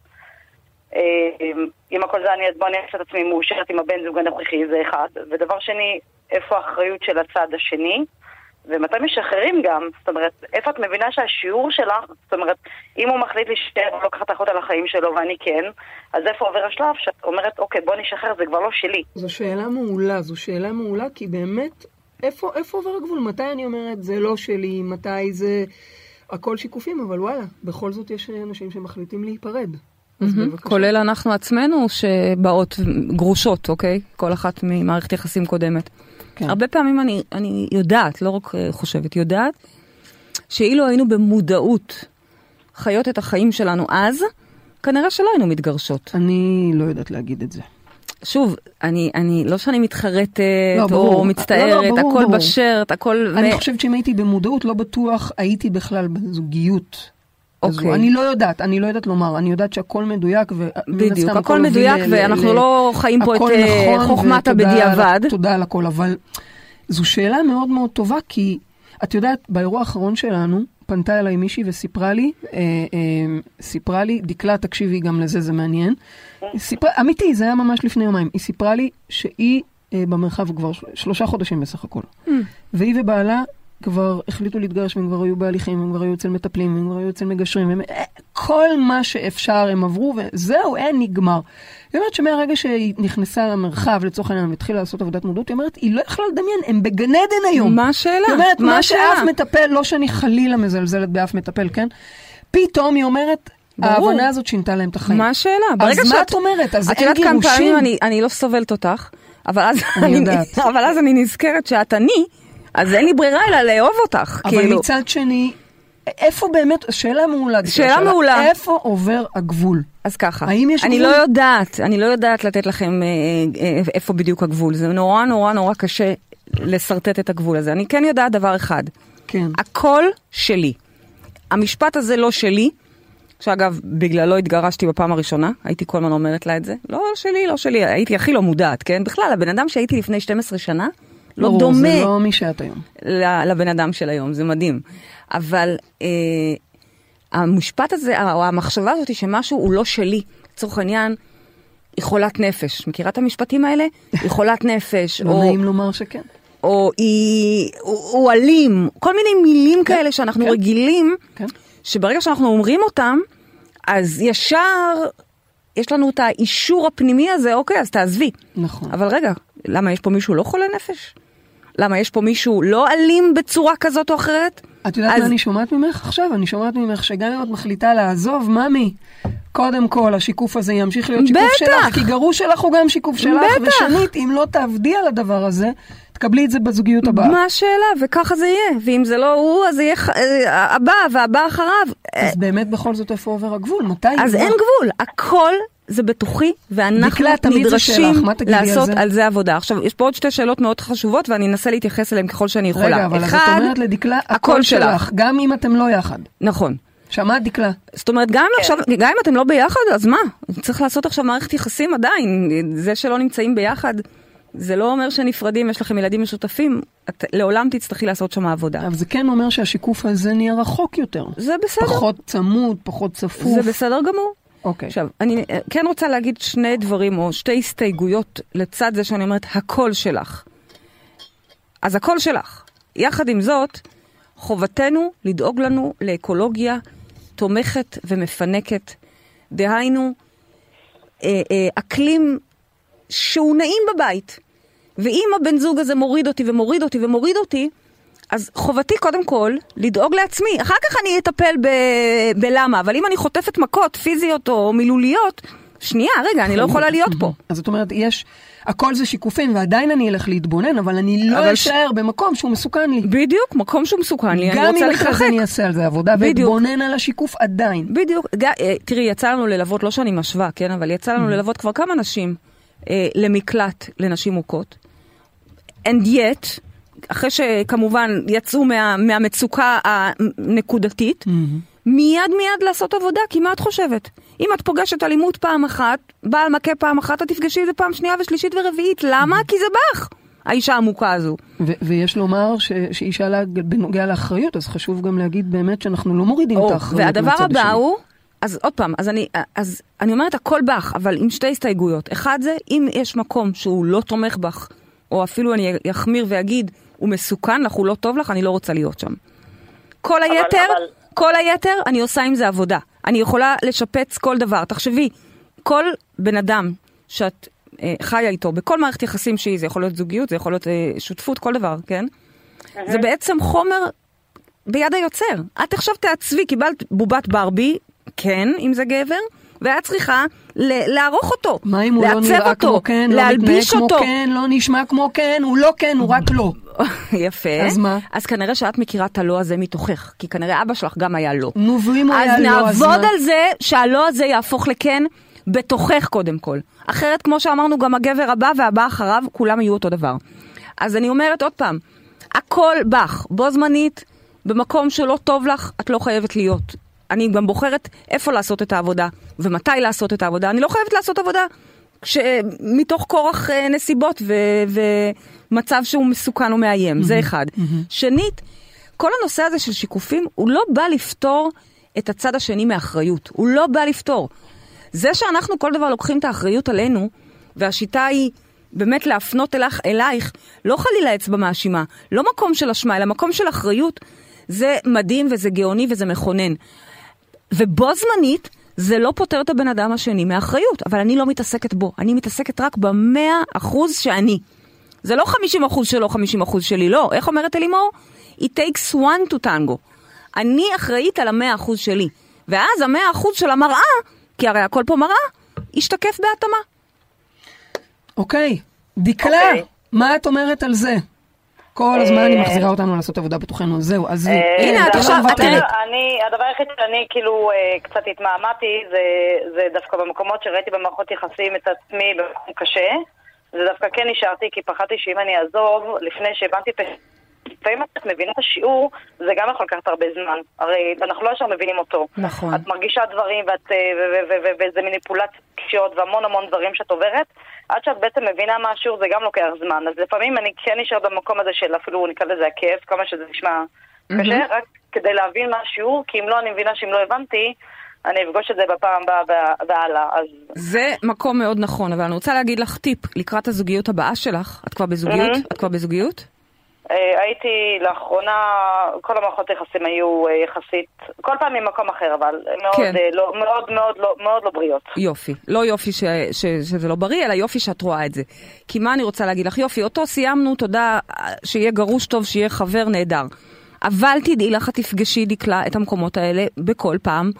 אה, עם הכל זה אני, אז בוא אני אעשה את עצמי מאושרת עם הבן זוג הנוכחי, זה אחד. ודבר שני, איפה האחריות של הצד השני? ומתי משחררים גם? זאת אומרת, איפה את מבינה שהשיעור שלך, זאת אומרת, אם הוא מחליט להישאר ולא לקחת אחריות על החיים שלו ואני כן, אז איפה עובר השלב שאת אומרת, אוקיי, בוא נשחרר, זה כבר לא שלי. זו שאלה מעולה, זו שאלה מעולה, כי באמת, איפה, איפה עובר הגבול? מתי אני אומרת, זה לא שלי, מתי זה... הכל שיקופים, אבל וואלה, בכל זאת יש אנשים שמחליטים להיפרד. בבקשה. כולל אנחנו עצמנו שבאות גרושות, אוקיי? כל אחת ממערכת יחסים קודמת. כן. הרבה פעמים אני, אני יודעת, לא רק אה, חושבת, יודעת, שאילו היינו במודעות חיות את החיים שלנו אז, כנראה שלא היינו מתגרשות. אני לא יודעת להגיד את זה. שוב, אני, אני, לא שאני מתחרטת לא, ברור. או מצטערת, לא, לא, ברור, הכל ברור. בשרט, הכל... אני ו- חושבת שאם הייתי במודעות, לא בטוח הייתי בכלל בזוגיות. אוקיי. אני לא יודעת, אני לא יודעת לומר, אני יודעת שהכל מדויק, ומן בדיוק, הכל מדויק, ואנחנו ל- לא חיים פה את אה, נכון, חוכמת הבדיעבד. תודה על הכל, אבל זו שאלה מאוד מאוד טובה, כי את יודעת, באירוע האחרון שלנו, פנתה אליי מישהי וסיפרה לי, אה, אה, סיפרה לי, דקלה, תקשיבי גם לזה, זה מעניין. סיפרה, אמיתי, זה היה ממש לפני יומיים. היא סיפרה לי שהיא אה, במרחב כבר של- שלושה חודשים בסך הכל. והיא ובעלה כבר החליטו להתגרש, והם כבר היו בהליכים, הם כבר היו אצל מטפלים, הם כבר היו אצל מגשרים, הם, אה, כל מה שאפשר הם עברו, וזהו, אין, נגמר. היא אומרת שמהרגע שהיא נכנסה למרחב, לצורך העניין, והתחילה לעשות עבודת מודעות, היא אומרת, היא לא יכלה לדמיין, הם בגן עדן היום. מה השאלה? היא אומרת, מה מה? שאף מטפל, לא שאני חלילה מזלזלת באף מטפל, כן? פתאום היא אומרת, ברור. ההבנה הזאת שינתה להם את החיים. מה השאלה? אז מה שאת- את אומרת? אז את אין יודעת כמה גירושים? פעמים אני, אני לא סובלת אותך, אבל אז אני אני. אבל אז אני נזכרת שאת אני, אז אין לי ברירה אלא לאהוב אותך. אבל כאילו, מצד שני, איפה באמת, שאלה מעולה. דקלה, שאלה מעולה. איפה עובר הגבול? אז ככה, האם יש אני גבול? לא יודעת, אני לא יודעת לתת לכם אה, אה, איפה בדיוק הגבול, זה נורא נורא נורא קשה לשרטט את הגבול הזה. אני כן יודעת דבר אחד, כן. הכל שלי. המשפט הזה לא שלי, שאגב, בגללו התגרשתי בפעם הראשונה, הייתי כל הזמן אומרת לה את זה, לא שלי, לא שלי, הייתי הכי לא מודעת, כן? בכלל, הבן אדם שהייתי לפני 12 שנה, לא ברור, דומה זה לא מי שאת היום. לבן אדם של היום, זה מדהים. אבל אה, המשפט הזה, או המחשבה הזאת שמשהו הוא לא שלי, לצורך העניין, היא חולת נפש. מכירה את המשפטים האלה? היא חולת נפש, לא או, נעים לומר שכן. או היא, הוא אלים, כל מיני מילים כן, כאלה שאנחנו כן. רגילים, כן. שברגע שאנחנו אומרים אותם, אז ישר יש לנו את האישור הפנימי הזה, אוקיי, אז תעזבי. נכון. אבל רגע, למה יש פה מישהו לא חולה נפש? למה יש פה מישהו לא אלים בצורה כזאת או אחרת? את יודעת אז- מה אני שומעת ממך עכשיו? אני שומעת ממך שגם אם את מחליטה לעזוב, ממי, קודם כל, השיקוף הזה ימשיך להיות שיקוף בטח. שלך, כי גרוש שלך הוא גם שיקוף שלך, בטח. ושנית, אם לא תעבדי על הדבר הזה, תקבלי את זה בזוגיות הבאה. מה השאלה? וככה זה יהיה. ואם זה לא הוא, אז זה יהיה אה, הבא והבא אחריו. אה, אז באמת בכל זאת איפה עובר הגבול? מתי? אז? אין גבול, הכל זה בתוכי, ואנחנו נדרשים שלך, תגידי על לעשות זה? על זה עבודה. עכשיו, יש פה עוד שתי שאלות מאוד חשובות, ואני אנסה להתייחס אליהן ככל שאני יכולה. רגע, אבל אז את אחד, אומרת לדקלה, הכל שלך. שלך, גם אם אתם לא יחד. נכון. שמעת דקלה? זאת אומרת, גם, אם עכשיו, גם אם אתם לא ביחד, אז מה? צריך לעשות עכשיו מערכת יחסים עדיין. זה שלא נמצאים ביחד, זה לא אומר שנפרדים, יש לכם ילדים משותפים. את לעולם תצטרכי לעשות שם עבודה. אבל זה כן אומר שהשיקוף הזה נהיה רחוק יותר. זה בסדר. פחות צמוד, פחות צפוף. זה בסדר גמור. אוקיי. עכשיו, אני אה, כן רוצה להגיד שני דברים, או שתי הסתייגויות לצד זה שאני אומרת, הקול שלך. אז הקול שלך. יחד עם זאת, חובתנו לדאוג לנו לאקולוגיה תומכת ומפנקת. דהיינו, אה, אה, אקלים שהוא נעים בבית. ואם הבן זוג הזה מוריד אותי ומוריד אותי ומוריד אותי, אז חובתי קודם כל לדאוג לעצמי. אחר כך אני אטפל ב- בלמה, אבל אם אני חוטפת מכות פיזיות או מילוליות, שנייה, רגע, אני לא יכולה להיות פה. אז זאת אומרת, יש, הכל זה שיקופים, ועדיין אני אלך להתבונן, אבל אני לא אבל ש- אשאר במקום שהוא מסוכן לי. בדיוק, מקום שהוא מסוכן לי, אני גם רוצה אם אחרי להתרחק. זה אני אעשה על זה עבודה. ואתבונן על השיקוף עדיין. בדיוק, ג- אה, תראי, יצא לנו ללוות, לא שאני משווה, כן, אבל יצא לנו ללוות כבר כמה נשים אה, למקלט לנשים מוכות. And yet, אחרי שכמובן יצאו מה, מהמצוקה הנקודתית, מיד מיד לעשות עבודה, כי מה את חושבת? אם את פוגשת אלימות פעם אחת, בעל מכה פעם אחת, את תפגשי את זה פעם שנייה ושלישית ורביעית. למה? כי זה בך, האישה המוכה הזו. ו- ויש לומר ש- שהיא שאלה בנוגע לאחריות, אז חשוב גם להגיד באמת שאנחנו לא מורידים את או, האחריות והדבר הבא. הוא, אז עוד פעם, אז אני, אז אני אומרת הכל בך, אבל עם שתי הסתייגויות. אחד זה, אם יש מקום שהוא לא תומך בך, או אפילו אני אחמיר ואגיד, הוא מסוכן לך, הוא לא טוב לך, אני לא רוצה להיות שם. כל אבל- היתר, אבל- כל היתר, אני עושה עם זה עבודה. אני יכולה לשפץ כל דבר. תחשבי, כל בן אדם שאת אה, חיה איתו, בכל מערכת יחסים שהיא, זה יכול להיות זוגיות, זה יכול להיות אה, שותפות, כל דבר, כן? זה בעצם חומר ביד היוצר. את עכשיו תעצבי, קיבלת בובת ברבי, כן, אם זה גבר, ואת צריכה לערוך אותו, מה אם הוא לא לעצב נראה אותו, כמו כן, לא מתנהג להלביש כמו אותו. כן, לא נשמע כמו כן, הוא לא כן, הוא רק לא. יפה. אז מה? אז כנראה שאת מכירה את הלא הזה מתוכך, כי כנראה אבא שלך גם היה לא. נו, ואם הוא אז היה לא, אז נעבוד מה? על זה שהלא הזה יהפוך לכן בתוכך קודם כל. אחרת, כמו שאמרנו, גם הגבר הבא והבא אחריו, כולם יהיו אותו דבר. אז אני אומרת עוד פעם, הכל בך, בו זמנית, במקום שלא טוב לך, את לא חייבת להיות. אני גם בוחרת איפה לעשות את העבודה, ומתי לעשות את העבודה. אני לא חייבת לעשות עבודה כש... מתוך כורח אה, נסיבות ו... ומצב שהוא מסוכן ומאיים, זה אחד. שנית, כל הנושא הזה של שיקופים, הוא לא בא לפתור את הצד השני מאחריות. הוא לא בא לפתור. זה שאנחנו כל דבר לוקחים את האחריות עלינו, והשיטה היא באמת להפנות אלייך, אלייך לא חלילה אצבע מאשימה, לא מקום של אשמה, אלא מקום של אחריות, זה מדהים וזה גאוני וזה מכונן. ובו זמנית, זה לא פותר את הבן אדם השני מאחריות, אבל אני לא מתעסקת בו, אני מתעסקת רק במאה אחוז שאני. זה לא 50 אחוז שלו, 50 אחוז שלי, לא. איך אומרת אלימור? It takes one to tango. אני אחראית על המאה אחוז שלי. ואז המאה אחוז של המראה, כי הרי הכל פה מראה, ישתקף בהתאמה. אוקיי, דקלה, אוקיי. מה את אומרת על זה? כל הזמן היא מחזירה אותנו לעשות עבודה בתוכנו, זהו, אז אה, הנה, את זה עכשיו- לא את תראי. מוותר. אני, הדבר היחיד שאני כאילו אה, קצת התמהמהתי, זה, דווקא במקומות שראיתי במערכות יחסים את עצמי במקום קשה, זה דווקא כן נשארתי, כי פחדתי שאם אני אעזוב, לפני שהבנתי. לפעמים את מבינה את השיעור, זה גם יכול לקחת הרבה זמן. הרי אנחנו לא ישר מבינים אותו. נכון. את מרגישה דברים, ואת, אה, וזה מניפולציות קשות, והמון המון דברים שאת עוברת. עד שאת בעצם מבינה מה השיעור זה גם לוקח זמן. אז לפעמים אני כן נשארת במקום הזה של אפילו נקרא לזה הכאב, כמה שזה נשמע קשה, רק כדי להבין מה השיעור, כי אם לא, אני מבינה שאם לא הבנתי, אני אפגוש את זה בפעם הבאה וה- והלאה. אז זה מקום מאוד נכון, אבל אני רוצה להגיד לך טיפ לקראת הזוגיות הבאה שלך. את כבר בזוגיות? Mhm. את כבר בזוגיות? אה, הייתי לאחרונה, כל המערכות היחסים היו אה, יחסית, כל פעם ממקום אחר, אבל מאוד, כן. אה, לא, מאוד מאוד לא, מאוד לא בריאות. יופי. לא יופי ש, ש, שזה לא בריא, אלא יופי שאת רואה את זה. כי מה אני רוצה להגיד לך? יופי, אותו סיימנו, תודה, שיהיה גרוש טוב, שיהיה חבר נהדר. אבל תדעי לך, את תפגשי דקלה את המקומות האלה בכל פעם.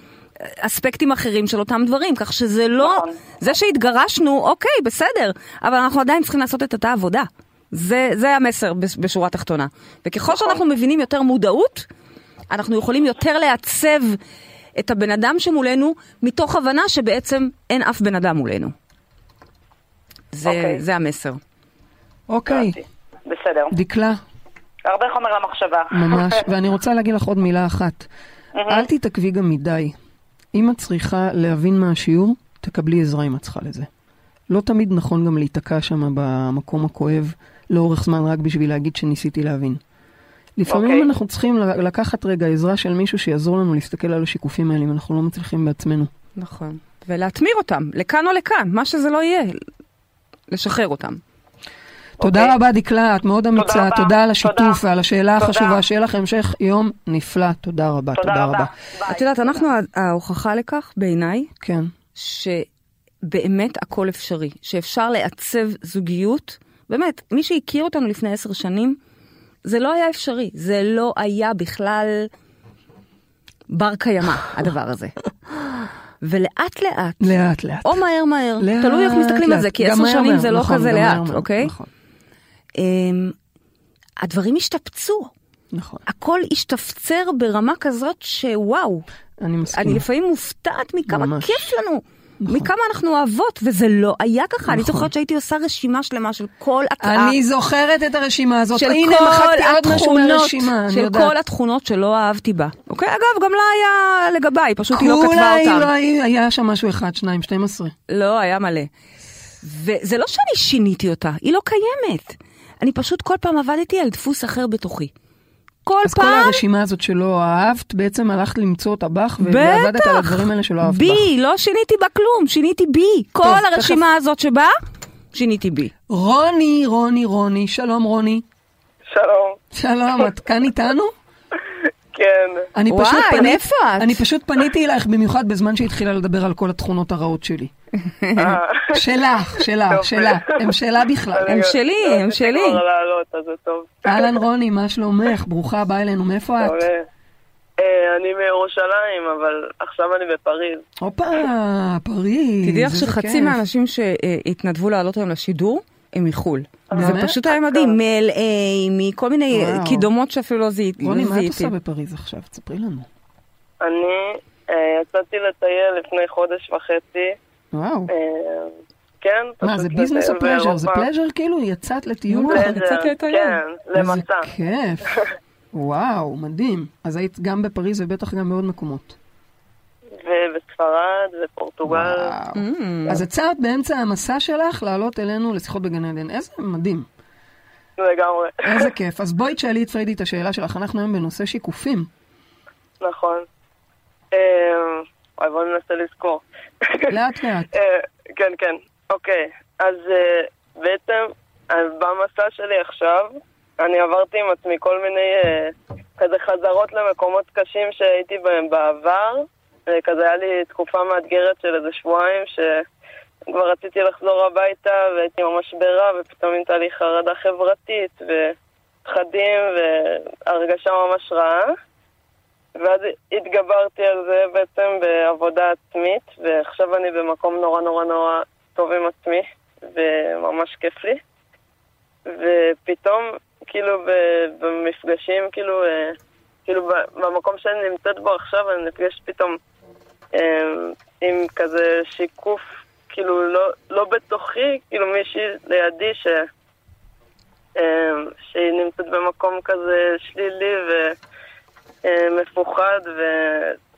אספקטים אחרים של אותם דברים, כך שזה לא... נכון. זה שהתגרשנו, אוקיי, בסדר, אבל אנחנו עדיין צריכים לעשות את אותה עבודה. זה, זה המסר בש- בשורה התחתונה. וככל שאנחנו מבינים יותר מודעות, אנחנו יכולים יותר לעצב את הבן אדם שמולנו, מתוך הבנה שבעצם אין אף בן אדם מולנו. זה, אוקיי. זה המסר. אוקיי, בסדר. דקלה, הרבה חומר למחשבה. ממש, ואני רוצה להגיד לך עוד מילה אחת. אל תתעכבי גם מדי. אם את צריכה להבין מה השיעור, תקבלי עזרה אם את צריכה לזה. לא תמיד נכון גם להיתקע שם במקום הכואב לאורך זמן רק בשביל להגיד שניסיתי להבין. לפעמים אוקיי. אנחנו צריכים לקחת רגע עזרה של מישהו שיעזור לנו להסתכל על השיקופים האלה אם אנחנו לא מצליחים בעצמנו. נכון. ולהתמיר אותם, לכאן או לכאן, מה שזה לא יהיה, לשחרר אותם. תודה אוקיי. רבה דקלה, את מאוד אמיצה, רבה. תודה על השיתוף תודה. ועל השאלה תודה. החשובה, שיהיה לך המשך יום נפלא, תודה רבה, תודה רבה. ביי. את יודעת, אנחנו ההוכחה לכך, בעיניי, כן. שבאמת הכל אפשרי, שאפשר לעצב זוגיות. באמת, מי שהכיר אותנו לפני עשר שנים, זה לא היה אפשרי, זה לא היה בכלל בר קיימא, הדבר הזה. ולאט לאט, לאט לאט. או מהר מהר, לאט, תלוי איך מסתכלים על זה, לאט. כי עשר שנים מהר, זה לא נכון, כזה לאט, מהר, אוקיי? נכון, אמ, הדברים השתפצו, נכון. הכל השתפצר ברמה כזאת שוואו, אני מסכימה. אני לפעמים מופתעת מכמה ממש. כיף לנו, נכון. מכמה אנחנו אוהבות, וזה לא היה ככה. אני נכון. זוכרת שהייתי עושה רשימה שלמה של כל התא, אני זוכרת את הרשימה הזאת. של הנה, כל מחקתי עוד משהו התכונות, מהרשימה, אני של. כל התכונות שלא אהבתי בה. אוקיי? אגב, גם לה היה לגביי, פשוט היא לא כתבה כולה אותם. לא היה שם משהו אחד, שניים, 12. לא, היה מלא. וזה לא שאני שיניתי אותה, היא לא קיימת. אני פשוט כל פעם עבדתי על דפוס אחר בתוכי. כל אז כל פעם הרשימה הזאת שלא אהבת, בעצם הלכת למצוא אותה בך, ועבדת על הדברים האלה שלא אהבת בך. בי, לא שיניתי בה כלום, שיניתי בי. כל טוב, הרשימה הזאת שבאה, שיניתי בי. רוני, רוני, רוני, שלום רוני. שלום, שלום, את כאן איתנו? כן. אני וואי, פשוט פנית- מאיפה את? אני פשוט פניתי אלייך במיוחד בזמן שהתחילה לדבר על כל התכונות הרעות שלי. אה, שלך, שלך. שלה. הם שלה בכלל. הם שלי, לא הם שלי. אהלן רוני, מה שלומך? ברוכה הבאה אלינו, מאיפה את? מעולה. אה, אני מירושלים, אבל עכשיו אני בפריז. הופה, פריז. תדעי לך שחצי. מהאנשים שהתנדבו לעלות היום לשידור, מחו"ל. זה? פשוט היה מדהים, מ-LA, מכל מיני. קידומות שאפילו לא זיהיתי. רוני, לא מה את. עושה בפריז עכשיו? תספרי לנו. אני אה, יצאתי לטייל לפני חודש וחצי. וואו. אה, כן, מה, זה ביזנס או פלז'ר? זה. פלז'ר כאילו? יצאת לטיול? יצאתי לטייל. כן, למסע. איזה כיף. וואו, מדהים. אז היית גם בפריז ובטח גם בעוד מקומות. ובספרד ופורטוגל. Mm. אז עצרת באמצע המסע שלך לעלות אלינו לשיחות בגן עדן. איזה מדהים. לגמרי. איזה כיף. אז בואי תשאלי את פריידי את השאלה שלך, אנחנו היום בנושא שיקופים. נכון. אה, וואי, בוא ננסה לזכור. לאט לאט. אה, כן, כן. אוקיי. אז אה, בעצם, במסע שלי עכשיו, אני עברתי עם עצמי כל מיני אה, כזה חזרות למקומות קשים שהייתי בהם בעבר. אה, כזה היה לי תקופה מאתגרת של איזה שבועיים, שכבר רציתי לחזור הביתה והייתי ממש ברע, ופתאום הייתה לי חרדה חברתית, ופחדים, והרגשה ממש רעה. ואז התגברתי על זה בעצם בעבודה עצמית, ועכשיו אני במקום נורא נורא נורא טוב עם עצמי, וממש כיף לי. ופתאום, כאילו, במפגשים, כאילו, אה, כאילו, במקום שאני נמצאת בו עכשיו, אני נפגש פתאום עם כזה שיקוף, כאילו, לא, לא בתוכי, כאילו מישהי לידי ש... אה, שהיא נמצאת במקום כזה שלילי ומפוחד,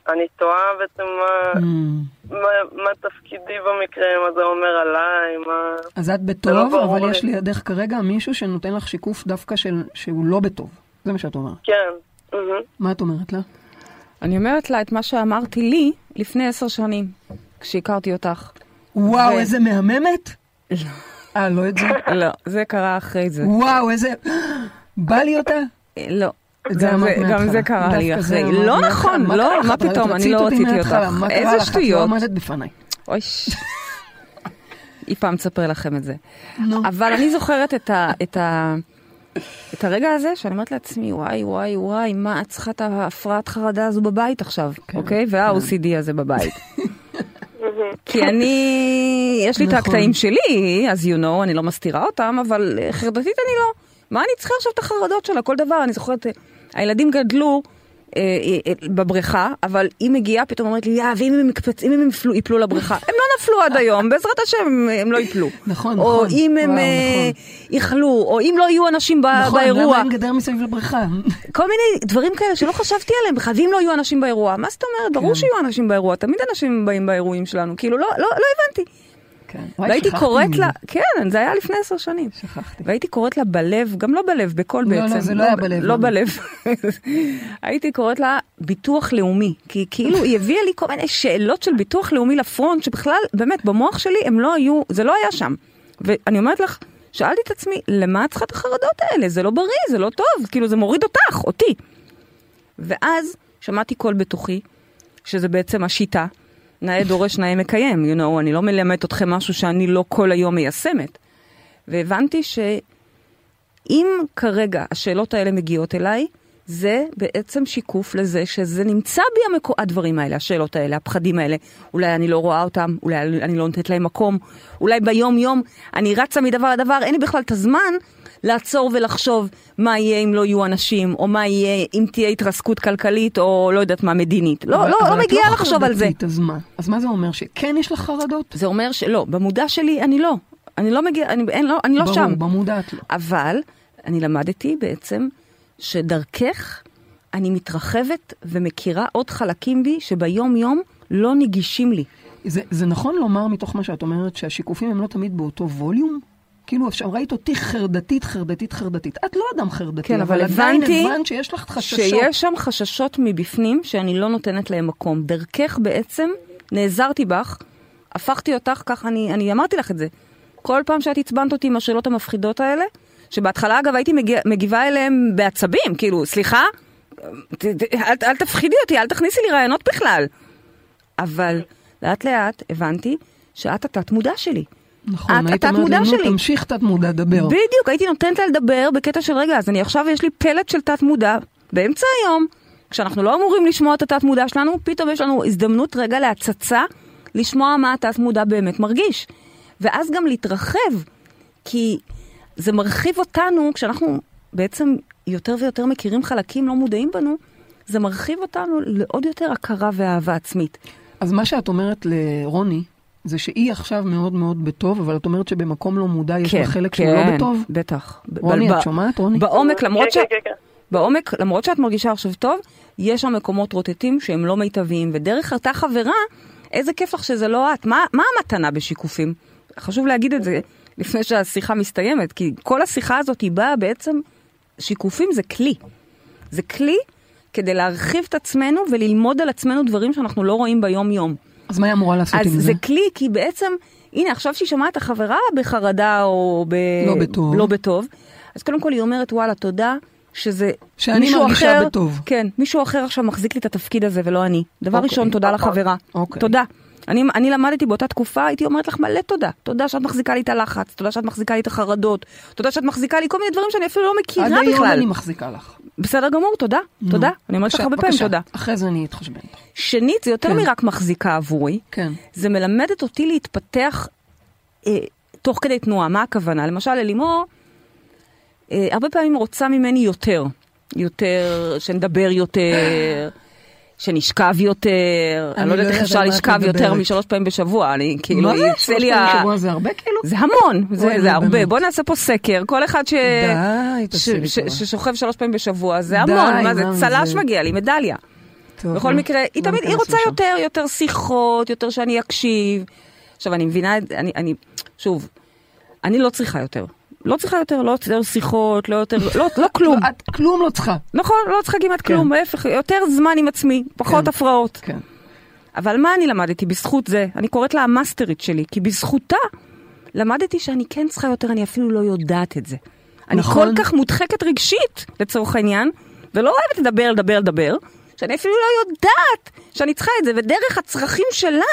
ואני תוהה בעצם מה, Mm. מה, מה תפקידי במקרה, מה זה אומר עליי, מה... אז את לא בטוב, ברור אבל לי. יש לידך כרגע מישהו שנותן לך שיקוף דווקא של- שהוא לא בטוב. זה מה שאת אומרת. כן. מהמם. מה את אומרת לה? אני אומרת לה את מה שאמרתי לי לפני עשר שנים, כשהכרתי אותך. וואו, ו- איזה מהממת? אה, לא את זה? לא, זה קרה אחרי זה. וואו, איזה... בא לי אותה? לא. זה גם זה- גם. זה קרה לי אחרי. לא. נכון, לא? מה פתאום, אני לא רציתי אותך. איזה לא שטויות. אוי. אי פעם תספר לכם את זה. אבל אני זוכרת את, ה, את, הרגע הזה שאני אומרת לעצמי, וואי, וואי, וואי, מה את צריכה את ההפרעת חרדה הזו בבית עכשיו, כן, אוקיי? וה-OCD הזה בבית. כי אני, יש לי את נכון. הקטעים שלי, אז you know, אני לא מסתירה אותם, אבל חרדתית אני לא. מה אני צריכה עכשיו את החרדות שלה? כל דבר, אני זוכרת, אה, הילדים גדלו בבריכה, אבל היא מגיעה, פתאום אומרת לי, יא, ואם הם יקפצ- אם הם יפלו- יפלו לבריכה? הם לא נפלו עד היום, בעזרת השם הם- לא יפלו. נכון, או נכון. אם הם אה, נכון. יכלו, או אם לא יהיו אנשים ב- נכון, באירוע. למה אין גדר מסביב לבריכה? כל מיני דברים כאלה שלא חשבתי עליהם בכלל, ואם לא יהיו אנשים באירוע, מה זאת אומרת? ברור כן. שיהיו אנשים באירוע, תמיד אנשים באים באירועים שלנו, כאילו לא, לא, לא הבנתי. כן. והייתי קוראת. לה, כן, זה היה לפני עשר שנים. שכחתי. והייתי קוראת לה בלב, גם לא בלב, בקול לא, לא, בעצם. זה לא היה בלב, לא לא. בלב. הייתי קוראת לה ביטוח לאומי, כי כאילו היא הביאה לי כל מיני שאלות של ביטוח לאומי לפרונט, שבכלל, באמת, במוח שלי הם לא היו, זה לא היה שם. ואני אומרת לך, שאלתי את עצמי, למה את צריכה את החרדות האלה? זה לא בריא, זה לא טוב, כאילו זה מוריד אותך, אותי. ואז שמעתי קול בתוכי, שזה בעצם השיטה, נאה דורש נאה מקיים, you know, אני לא מלמדת אתכם משהו שאני לא כל היום מיישמת. והבנתי שאם כרגע השאלות האלה מגיעות אליי, זה בעצם שיקוף לזה שזה נמצא בי המקו... הדברים האלה, השאלות האלה, הפחדים האלה. אולי אני לא רואה אותם, אולי אני לא נותנת להם מקום, אולי ביום יום אני רצה מדבר לדבר, אין לי בכלל את הזמן לעצור ולחשוב מה יהיה אם לא יהיו אנשים, או מה יהיה אם תהיה התרסקות כלכלית, או לא יודעת מה, מדינית. לא, אבל- לא, אבל לא את מגיעה לחשוב על זה. אז מה? אז מה זה אומר? שכן יש לך חרדות? זה אומר שלא, במודע שלי אני לא. אני לא מגיע, אני, אין, לא, אני לא ברור, שם. במודע את לא. אבל אני למדתי בעצם שדרכך אני מתרחבת ומכירה עוד חלקים בי שביום יום לא נגישים לי. זה, זה נכון לומר מתוך מה שאת אומרת שהשיקופים הם לא תמיד באותו ווליום? כאילו, עכשיו ראית אותי חרדתית, חרדתית, חרדתית. את לא אדם חרדתי, כן, אבל עדיין הבנתי הבנת שיש לך חששות. שיש שם חששות מבפנים שאני לא נותנת להם מקום. דרכך בעצם נעזרתי בך, הפכתי אותך, כך אני, אני אמרתי לך את זה. כל פעם שאת עצבנת אותי עם השאלות המפחידות האלה, שבהתחלה אגב הייתי מגיע, מגיבה אליהם בעצבים, כאילו, סליחה, ת, ת, אל, אל תפחידי אותי, אל תכניסי לי רעיונות בכלל. אבל לאט לאט הבנתי שאת התת מודע שלי. נכון, את היית אומרת מודע לי, נו, שלי. תמשיך תת מודע, דבר. בדיוק, הייתי נותנת לה לדבר בקטע של רגע, אז אני עכשיו, יש לי פלט של תת מודע באמצע היום, כשאנחנו לא אמורים לשמוע את התת מודע שלנו, פתאום יש לנו הזדמנות רגע להצצה, לשמוע מה התת מודע באמת מרגיש. ואז גם להתרחב, כי זה מרחיב אותנו, כשאנחנו בעצם יותר ויותר מכירים חלקים לא מודעים בנו, זה מרחיב אותנו לעוד יותר הכרה ואהבה עצמית. אז מה שאת אומרת לרוני, זה שהיא עכשיו מאוד מאוד בטוב, אבל את אומרת שבמקום לא מודע יש לה חלק שהוא לא בטוב? בטח. רוני, ב- את שומעת, רוני? בעומק, למרות ש... כן, כן, כן, כן. בעומק, למרות שאת מרגישה עכשיו טוב, יש שם מקומות רוטטים שהם לא מיטביים, ודרך אותה חברה, איזה כיף לך שזה לא את. מה, מה המתנה בשיקופים? חשוב להגיד את זה. לפני שהשיחה מסתיימת, כי כל השיחה הזאת היא באה בעצם, שיקופים זה כלי. זה כלי כדי להרחיב את עצמנו וללמוד על עצמנו דברים שאנחנו לא רואים ביום-יום. אז מה היא אמורה לעשות עם אז זה? זה כלי, כי בעצם, הנה, עכשיו שהיא שומעת את החברה בחרדה או ב... לא בטוב. לא בטוב, אז קודם כל היא אומרת, וואלה, תודה. שזה שאני מרגישה אחר, בטוב. כן, מישהו אחר עכשיו מחזיק לי את התפקיד הזה ולא אני. דבר אוקיי. ראשון, תודה לחברה. אוקיי. תודה. אני, אני למדתי באותה תקופה, הייתי אומרת לך מלא תודה. תודה שאת מחזיקה לי את הלחץ, תודה שאת מחזיקה לי את החרדות, תודה שאת מחזיקה לי כל מיני דברים שאני אפילו לא מכירה עד בכלל. היום אני מחזיקה לך. בסדר גמור, תודה. תודה. אני אומרת לך הרבה פעמים. תודה. אחרי זה אני אתחשבן. שנית, זה יותר כן. מרק מחזיקה עבורי. כן. זה מלמדת אותי להתפתח אה, תוך כדי תנועה. מה הכוונה? למשל, אלימור אה, הרבה פעמים רוצה ממני יותר. יותר, שנדבר יותר, שנשכב יותר. אני לא יודעת איך אפשר לשכב יותר. משלוש פעמים בשבוע. אני כאילו, מה זה? שלוש פעמים. בשבוע זה הרבה כאילו? זה המון, זה, הרבה. בוא נעשה פה סקר, כל אחד. ששוכב שלוש פעמים בשבוע, זה המון, מה זה, צל"ש? מגיע לי, מדליה. בכל לא- מקרה, היא לא תמיד, היא רוצה. יותר, יותר שיחות, יותר שאני אקשיב. עכשיו, אני מבינה, אני, שוב, אני לא צריכה יותר. לא צריכה יותר, לא יותר שיחות, לא יותר, לא, לא כלום. את כלום לא צריכה. נכון, לא צריכה כמעט כן. כלום, להפך, יותר זמן עם עצמי, פחות כן. הפרעות. כן. אבל מה אני למדתי בזכות זה? אני קוראת לה המאסטרית שלי, כי בזכותה למדתי שאני כן צריכה יותר, אני אפילו לא יודעת את זה. אני נכון. כל כך מודחקת רגשית, לצורך העניין, ולא אוהבת לדבר, לדבר, לדבר, שאני אפילו לא יודעת שאני צריכה את זה, ודרך הצרכים שלה,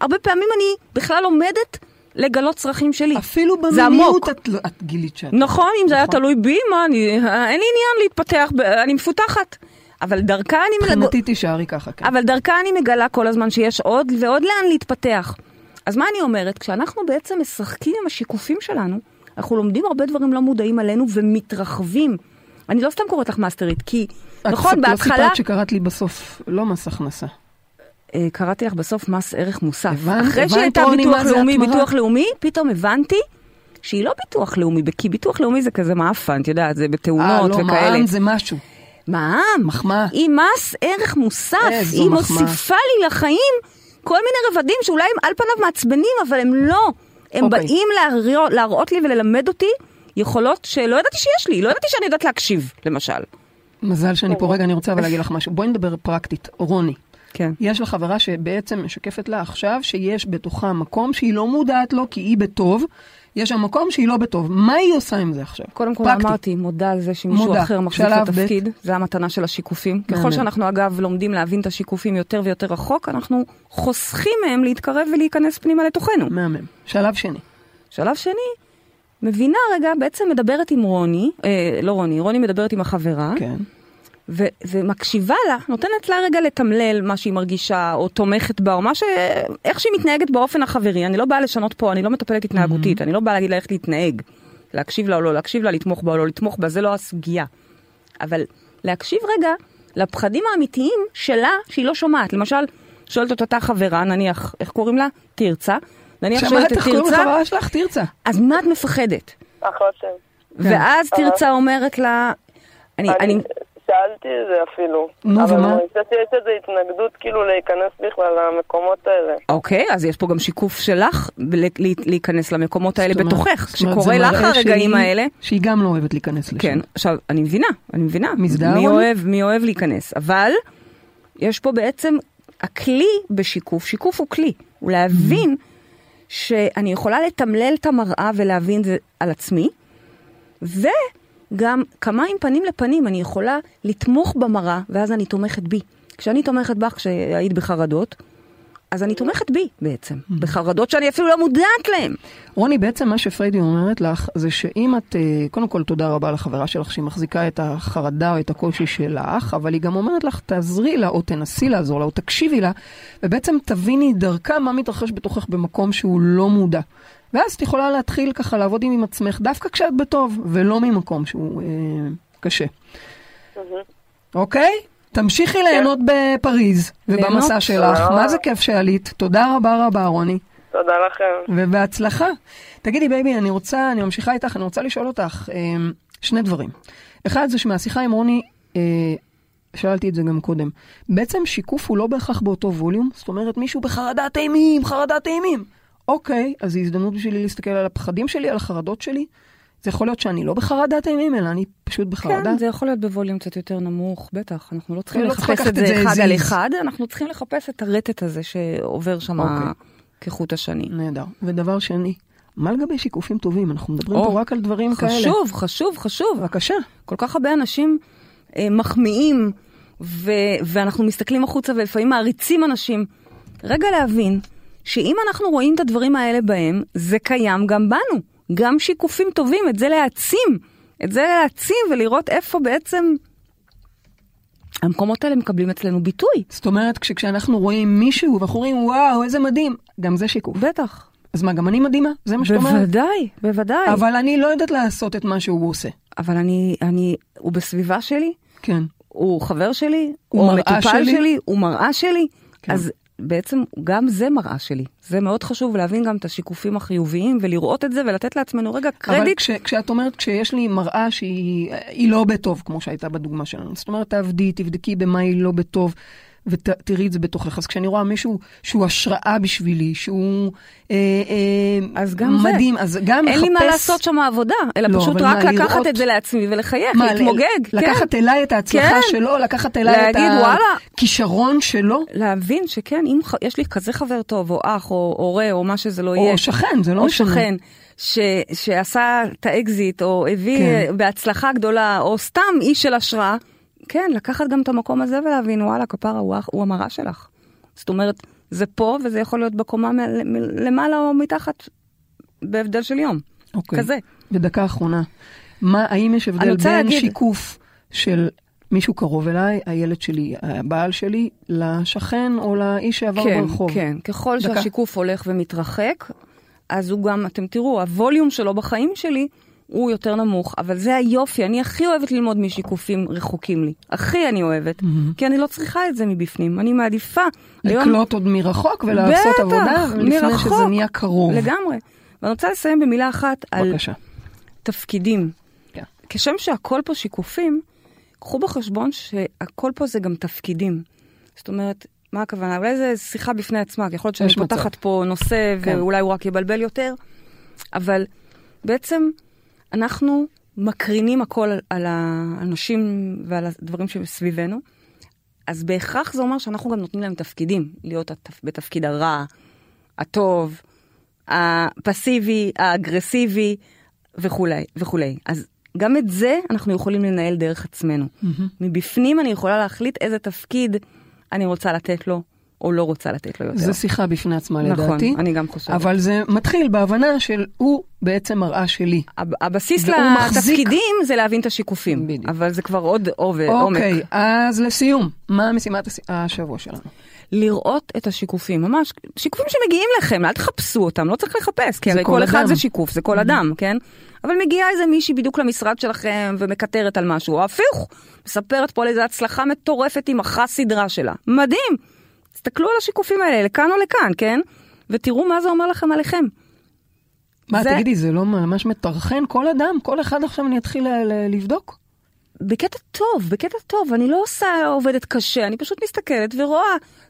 הרבה פעמים אני בכלל לומדת לגלות צרכים שלי. אפילו במיניות. את לא- את גילית שאת. נכון, אם זה היה נכון. תלוי בי, מה, אני, אין לי עניין להתפתח, אני מפותחת. אבל דרכה אני... מלג- מבחינתי תישארי ככה, כן. אבל דרכה אני מגלה כל הזמן שיש עוד ועוד לאן להתפתח. אז מה אני אומרת? כשאנחנו בעצם משחקים עם השיקופים שלנו, אנחנו לומדים הרבה דברים לא מודעים עלינו ומתרחבים. אני לא סתם קוראת לך מאסטרית, כי את נכון, סיפ- לא בהתחלה... סיפרת שקראת לי בסוף, לא מס הכנסה. אה, קראתי לך בסוף מס ערך מוסף. הבנת- אחרי הבנת, שהיא הייתה רוני, ביטוח לאומי, התמרה? ביטוח לאומי, פתאום הבנתי שהיא לא ביטוח לאומי, כי ביטוח לאומי זה כזה מעפן, את יודעת, זה אה, בתאונות לא, וכאלה. מע"מ זה משהו. מע"מ. מחמאה. היא מס ערך מוסף. איזו היא מחמאה. מוסיפה לי לחיים כל מיני רבדים שאולי הם על פניו מעצבנים, אבל הם לא. הם אוקיי. באים להראות, להראות לי וללמד אותי יכולות שלא ידעתי שיש לי. לא ידעתי שאני יודעת להקשיב, למשל. מזל שאני פה רגע, אני רוצה אבל להגיד לך משהו. בואי נדבר פרקטית. רוני, כן. יש לך חברה שבעצם משקפת לה עכשיו שיש בתוכה מקום שהיא לא מודעת לו כי היא בטוב, יש שם מקום שהיא לא בטוב. מה היא עושה עם זה עכשיו? קודם כל. אמרתי, מודה על זה שמישהו מודה. אחר מחזיק את התפקיד, זה המתנה של השיקופים. מהמם. ככל שאנחנו אגב לומדים להבין את השיקופים יותר ויותר רחוק, אנחנו חוסכים מהם להתקרב ולהיכנס פנימה לתוכנו. מהמם. שלב שני. שלב שני, מבינה רגע, בעצם מדברת עם רוני, אה, לא רוני, רוני מדברת עם החברה, כן. ו- ומקשיבה לה, נותנת לה רגע לתמלל מה שהיא מרגישה, או תומכת בה, או מה ש... איך שהיא מתנהגת באופן החברי. אני לא באה לשנות פה, אני לא מטפלת התנהגותית, אני לא באה להגיד לה איך להתנהג. להקשיב לה או לא להקשיב לה, לתמוך בה או לא לתמוך בה, זה לא הסוגיה. אבל להקשיב רגע לפחדים האמיתיים שלה, שהיא לא שומעת. למשל, שואלת את אותה חברה, נניח, איך קוראים לה? תרצה. נניח שמעת שואלת את איך קוראים תרצה, לחברה שלך? תרצה. אז מה את מפחדת? אחלה שם. ואז תרצה אומרת לה, אני, אני, אני שאלתי את זה אפילו. נו, אבל ומה? אני חושבת שיש איזו התנגדות כאילו להיכנס בכלל למקומות האלה. אוקיי, אז יש פה גם שיקוף שלך להיכנס למקומות האלה בתוכך. זה לך הרגעים שהיא- האלה, שהיא גם לא אוהבת להיכנס לשם. כן, עכשיו, אני מבינה, אני מבינה. מזדהה, מי? אוהב, מי אוהב להיכנס. אבל יש פה בעצם, הכלי בשיקוף, שיקוף הוא כלי, הוא להבין שאני יכולה לתמלל את המראה ולהבין זה על עצמי, וגם כמה עם פנים לפנים אני יכולה לתמוך במראה, ואז אני תומכת בי. כשאני תומכת בך, כשהיית בחרדות, אז אני תומכת בי בעצם, בחרדות שאני אפילו לא מודעת להן. רוני, בעצם מה שפריידי אומרת לך, זה שאם את, אה, קודם כל תודה רבה לחברה שלך שהיא מחזיקה את החרדה או את הקושי שלך, אבל היא גם אומרת לך, תעזרי לה או תנסי לעזור לה או תקשיבי לה, ובעצם תביני דרכה מה מתרחש בתוכך במקום שהוא לא מודע. ואז את יכולה להתחיל ככה לעבוד עם עצמך דווקא כשאת בטוב, ולא ממקום שהוא אה, קשה. אוקיי? תמשיכי ליהנות בפריז ובמסע ליהנות? שלך. מה זה כיף שעלית. תודה רבה רבה, רוני. תודה לכם. ובהצלחה. תגידי, בייבי, אני רוצה, אני ממשיכה איתך, אני רוצה לשאול אותך אה, שני דברים. אחד זה שמהשיחה עם רוני, אה, שאלתי את זה גם קודם, בעצם שיקוף הוא לא בהכרח באותו ווליום, זאת אומרת מישהו בחרדת אימים, חרדת אימים. אוקיי, אז זו הזדמנות בשבילי להסתכל על הפחדים שלי, על החרדות שלי. זה יכול להיות שאני לא בחרדת אימים, אלא אני פשוט בחרדה. כן, זה יכול להיות בווליום קצת יותר נמוך, בטח. אנחנו לא צריכים לא לחפש את זה זה אחד זיז. על אחד, אנחנו צריכים לחפש את הרטט הזה שעובר שם אוקיי. כחוט השני. נהדר. ודבר שני, מה לגבי שיקופים טובים? אנחנו מדברים או, פה רק על דברים כאלה. חשוב, חשוב, חשוב. בבקשה. כל כך הרבה אנשים אה, מחמיאים, ו- ואנחנו מסתכלים החוצה ולפעמים מעריצים אנשים. רגע להבין שאם אנחנו רואים את הדברים האלה בהם, זה קיים גם בנו. גם שיקופים טובים, את זה להעצים. את זה להעצים ולראות איפה בעצם המקומות האלה מקבלים אצלנו ביטוי. זאת אומרת, כש- כשאנחנו רואים מישהו ואנחנו אומרים, וואו, איזה מדהים, גם זה שיקוף. בטח. אז מה, גם אני מדהימה? זה מה שאת אומרת? בוודאי, בוודאי. אבל, אני לא יודעת לעשות את מה שהוא עושה. אבל אני, אני, הוא בסביבה שלי, כן. הוא חבר שלי, הוא הוא, מראה המטופל שלי. שלי, הוא מראה שלי. כן. אז בעצם גם זה מראה שלי. זה מאוד חשוב להבין גם את השיקופים החיוביים ולראות את זה ולתת לעצמנו רגע אבל קרדיט. כש, כשאת אומרת, כשיש לי מראה שהיא היא לא בטוב, כמו שהייתה בדוגמה שלנו, זאת אומרת, תעבדי, תבדקי במה היא לא בטוב, ותראי את זה בתוכך. אז כשאני רואה מישהו שהוא השראה בשבילי, שהוא אה, אה, אז גם זה. מדהים, אז גם אין לי מה לעשות שם עבודה, אלא לא, פשוט רק מה, לקחת לראות- את זה לעצמי ולחייך, מה, להתמוגג. כן. לקחת אליי את ההצלחה כן. שלו, לקחת אליי את להגיד, וואלה. הכישרון שלו, להבין שכן, אם יש לי כזה חבר טוב, או אח, או הורה, או מה שזה לא יהיה. או שכן, זה לא או משנה. שכן, ש, שעשה את האקזיט, או הביא כן. כן. בהצלחה גדולה, או סתם איש של השראה, כן, לקחת גם את המקום הזה ולהבין, וואלה, כפרה, הוא, המראה שלך. זאת אומרת, זה פה, וזה יכול להיות בקומה מ- מ- למעלה או מתחת, בהבדל של יום. אוקיי. כזה. ודקה אחרונה, מה, האם יש הבדל בין להגיד- שיקוף של מישהו קרוב אליי, הילד שלי, הבעל שלי, לשכן או לאיש שעבר כן, ברחוב? כן, ככל דקה. שהשיקוף הולך ומתרחק, אז הוא גם, אתם תראו, הווליום שלו בחיים שלי הוא יותר נמוך, אבל זה היופי, אני הכי אוהבת ללמוד משיקופים רחוקים לי. הכי אני אוהבת, כי אני לא צריכה את זה מבפנים, אני מעדיפה. היום- לקלוט עוד מרחוק ולעשות בטח, עבודה, לפני מרחוק. שזה נהיה קרוב. לגמרי. ואני רוצה לסיים במילה אחת על בבקשה. תפקידים. כן. כשם שהכל פה שיקופים, קחו בחשבון שהכל פה זה גם תפקידים. זאת אומרת, מה הכוונה? אולי זו שיחה בפני עצמה, כי יכול להיות שאני. פותחת פה נושא כן. ואולי הוא רק יבלבל יותר, אבל בעצם אנחנו מקרינים הכל על- האנשים ועל הדברים שמסביבנו, אז בהכרח זה אומר שאנחנו גם נותנים להם תפקידים, להיות בתפקיד הרע, הטוב, הפסיבי, האגרסיבי וכולי וכולי. אז גם את זה אנחנו יכולים לנהל דרך עצמנו. מבפנים אני יכולה להחליט איזה תפקיד אני רוצה לתת לו או לא רוצה לתת לו יותר. זו שיחה בפני עצמה נכון, לדעתי. אני גם חושבת. אבל זה מתחיל בהבנה של הוא בעצם מראה שלי. הב- הבסיס והוא מחזיק- לתפקידים זה להבין את השיקופים, בדיוק. אבל זה כבר עוד עומק. אוקיי, אז לסיום, מה משימת השבוע שלנו? לראות את השיקופים, ממש, שיקופים שמגיעים לכם, אל תחפשו אותם, לא צריך לחפש, כי זה הרי כל כל אחד אדם. זה שיקוף, זה כל אדם, כן? אבל מגיעה איזה מישהי בדיוק למשרד שלכם ומקטרת על משהו, או הפוך, מספרת פה על איזו הצלחה מטורפת עם אחת סדרה שלה. מדהים! תסתכלו על השיקופים האלה, לכאן או לכאן, כן? ותראו מה זה אומר לכם עליכם. מה, זה- תגידי, זה לא ממש מטרחן כל אדם? כל אחד עכשיו אני אתחיל ל- ל- לבדוק? בקטע טוב, בקטע טוב, אני לא עושה עובדת קשה, אני פשוט מסתכלת ורואה,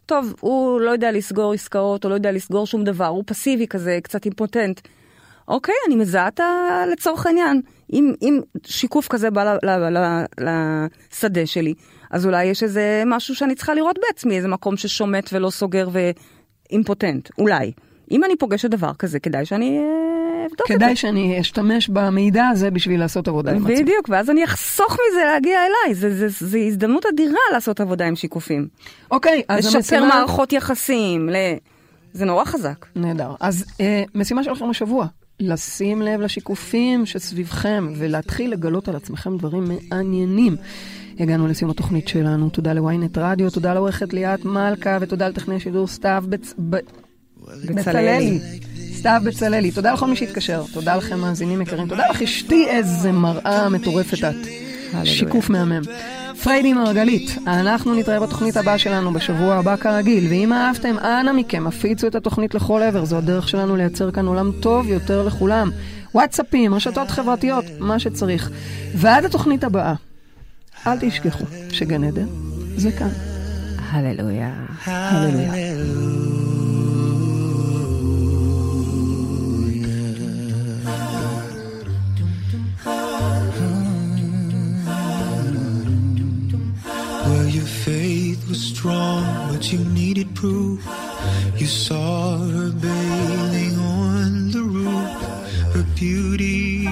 טוב, הוא לא יודע לסגור עסקאות, או לא יודע לסגור שום דבר, הוא פסיבי כזה, קצת אימפוטנט. אוקיי, אני מזהה את ה... לצורך העניין. אם, אם שיקוף כזה בא ל, ל, ל, לשדה שלי, אז אולי יש איזה משהו שאני צריכה לראות בעצמי, איזה מקום ששומט ולא סוגר ואימפוטנט, אולי. אם אני פוגשת דבר כזה, כדאי שאני אה, אבדוק את זה. כדאי שאני אשתמש במידע הזה בשביל לעשות עבודה עם עצמי. בדיוק, ואז אני אחסוך מזה להגיע אליי. זה, זה, זה הזדמנות אדירה לעשות עבודה עם שיקופים. אוקיי, אז לשפר המשימה... מערכות יחסים, ל... זה נורא חזק. נהדר. אז אה, משימה שלכם השבוע, לשים לב לשיקופים שסביבכם ולהתחיל לגלות על עצמכם דברים מעניינים. הגענו לסיום התוכנית שלנו, תודה לוויינט רדיו, תודה לעורכת ליאת מלכה ותודה לטכנאי שידור סתיו בצ... ב... בצללי. סתיו בצללי. תודה לכל מי שהתקשר, תודה לכם מאזינים יקרים, תודה לך אשתי איזה מראה מטורפת את. שיקוף מהמם. פריידי מרגלית, אנחנו נתראה בתוכנית הבאה שלנו בשבוע הבא כרגיל, ואם אהבתם, אנא מכם, הפיצו את התוכנית לכל עבר, זו הדרך שלנו לייצר כאן עולם טוב יותר לכולם. וואטסאפים, רשתות חברתיות, מה שצריך. ועד התוכנית הבאה, אל תשכחו שגן עדן זה כאן. הללויה. הללויה. Were strong, but you needed proof. You saw her bathing on the roof, her beauty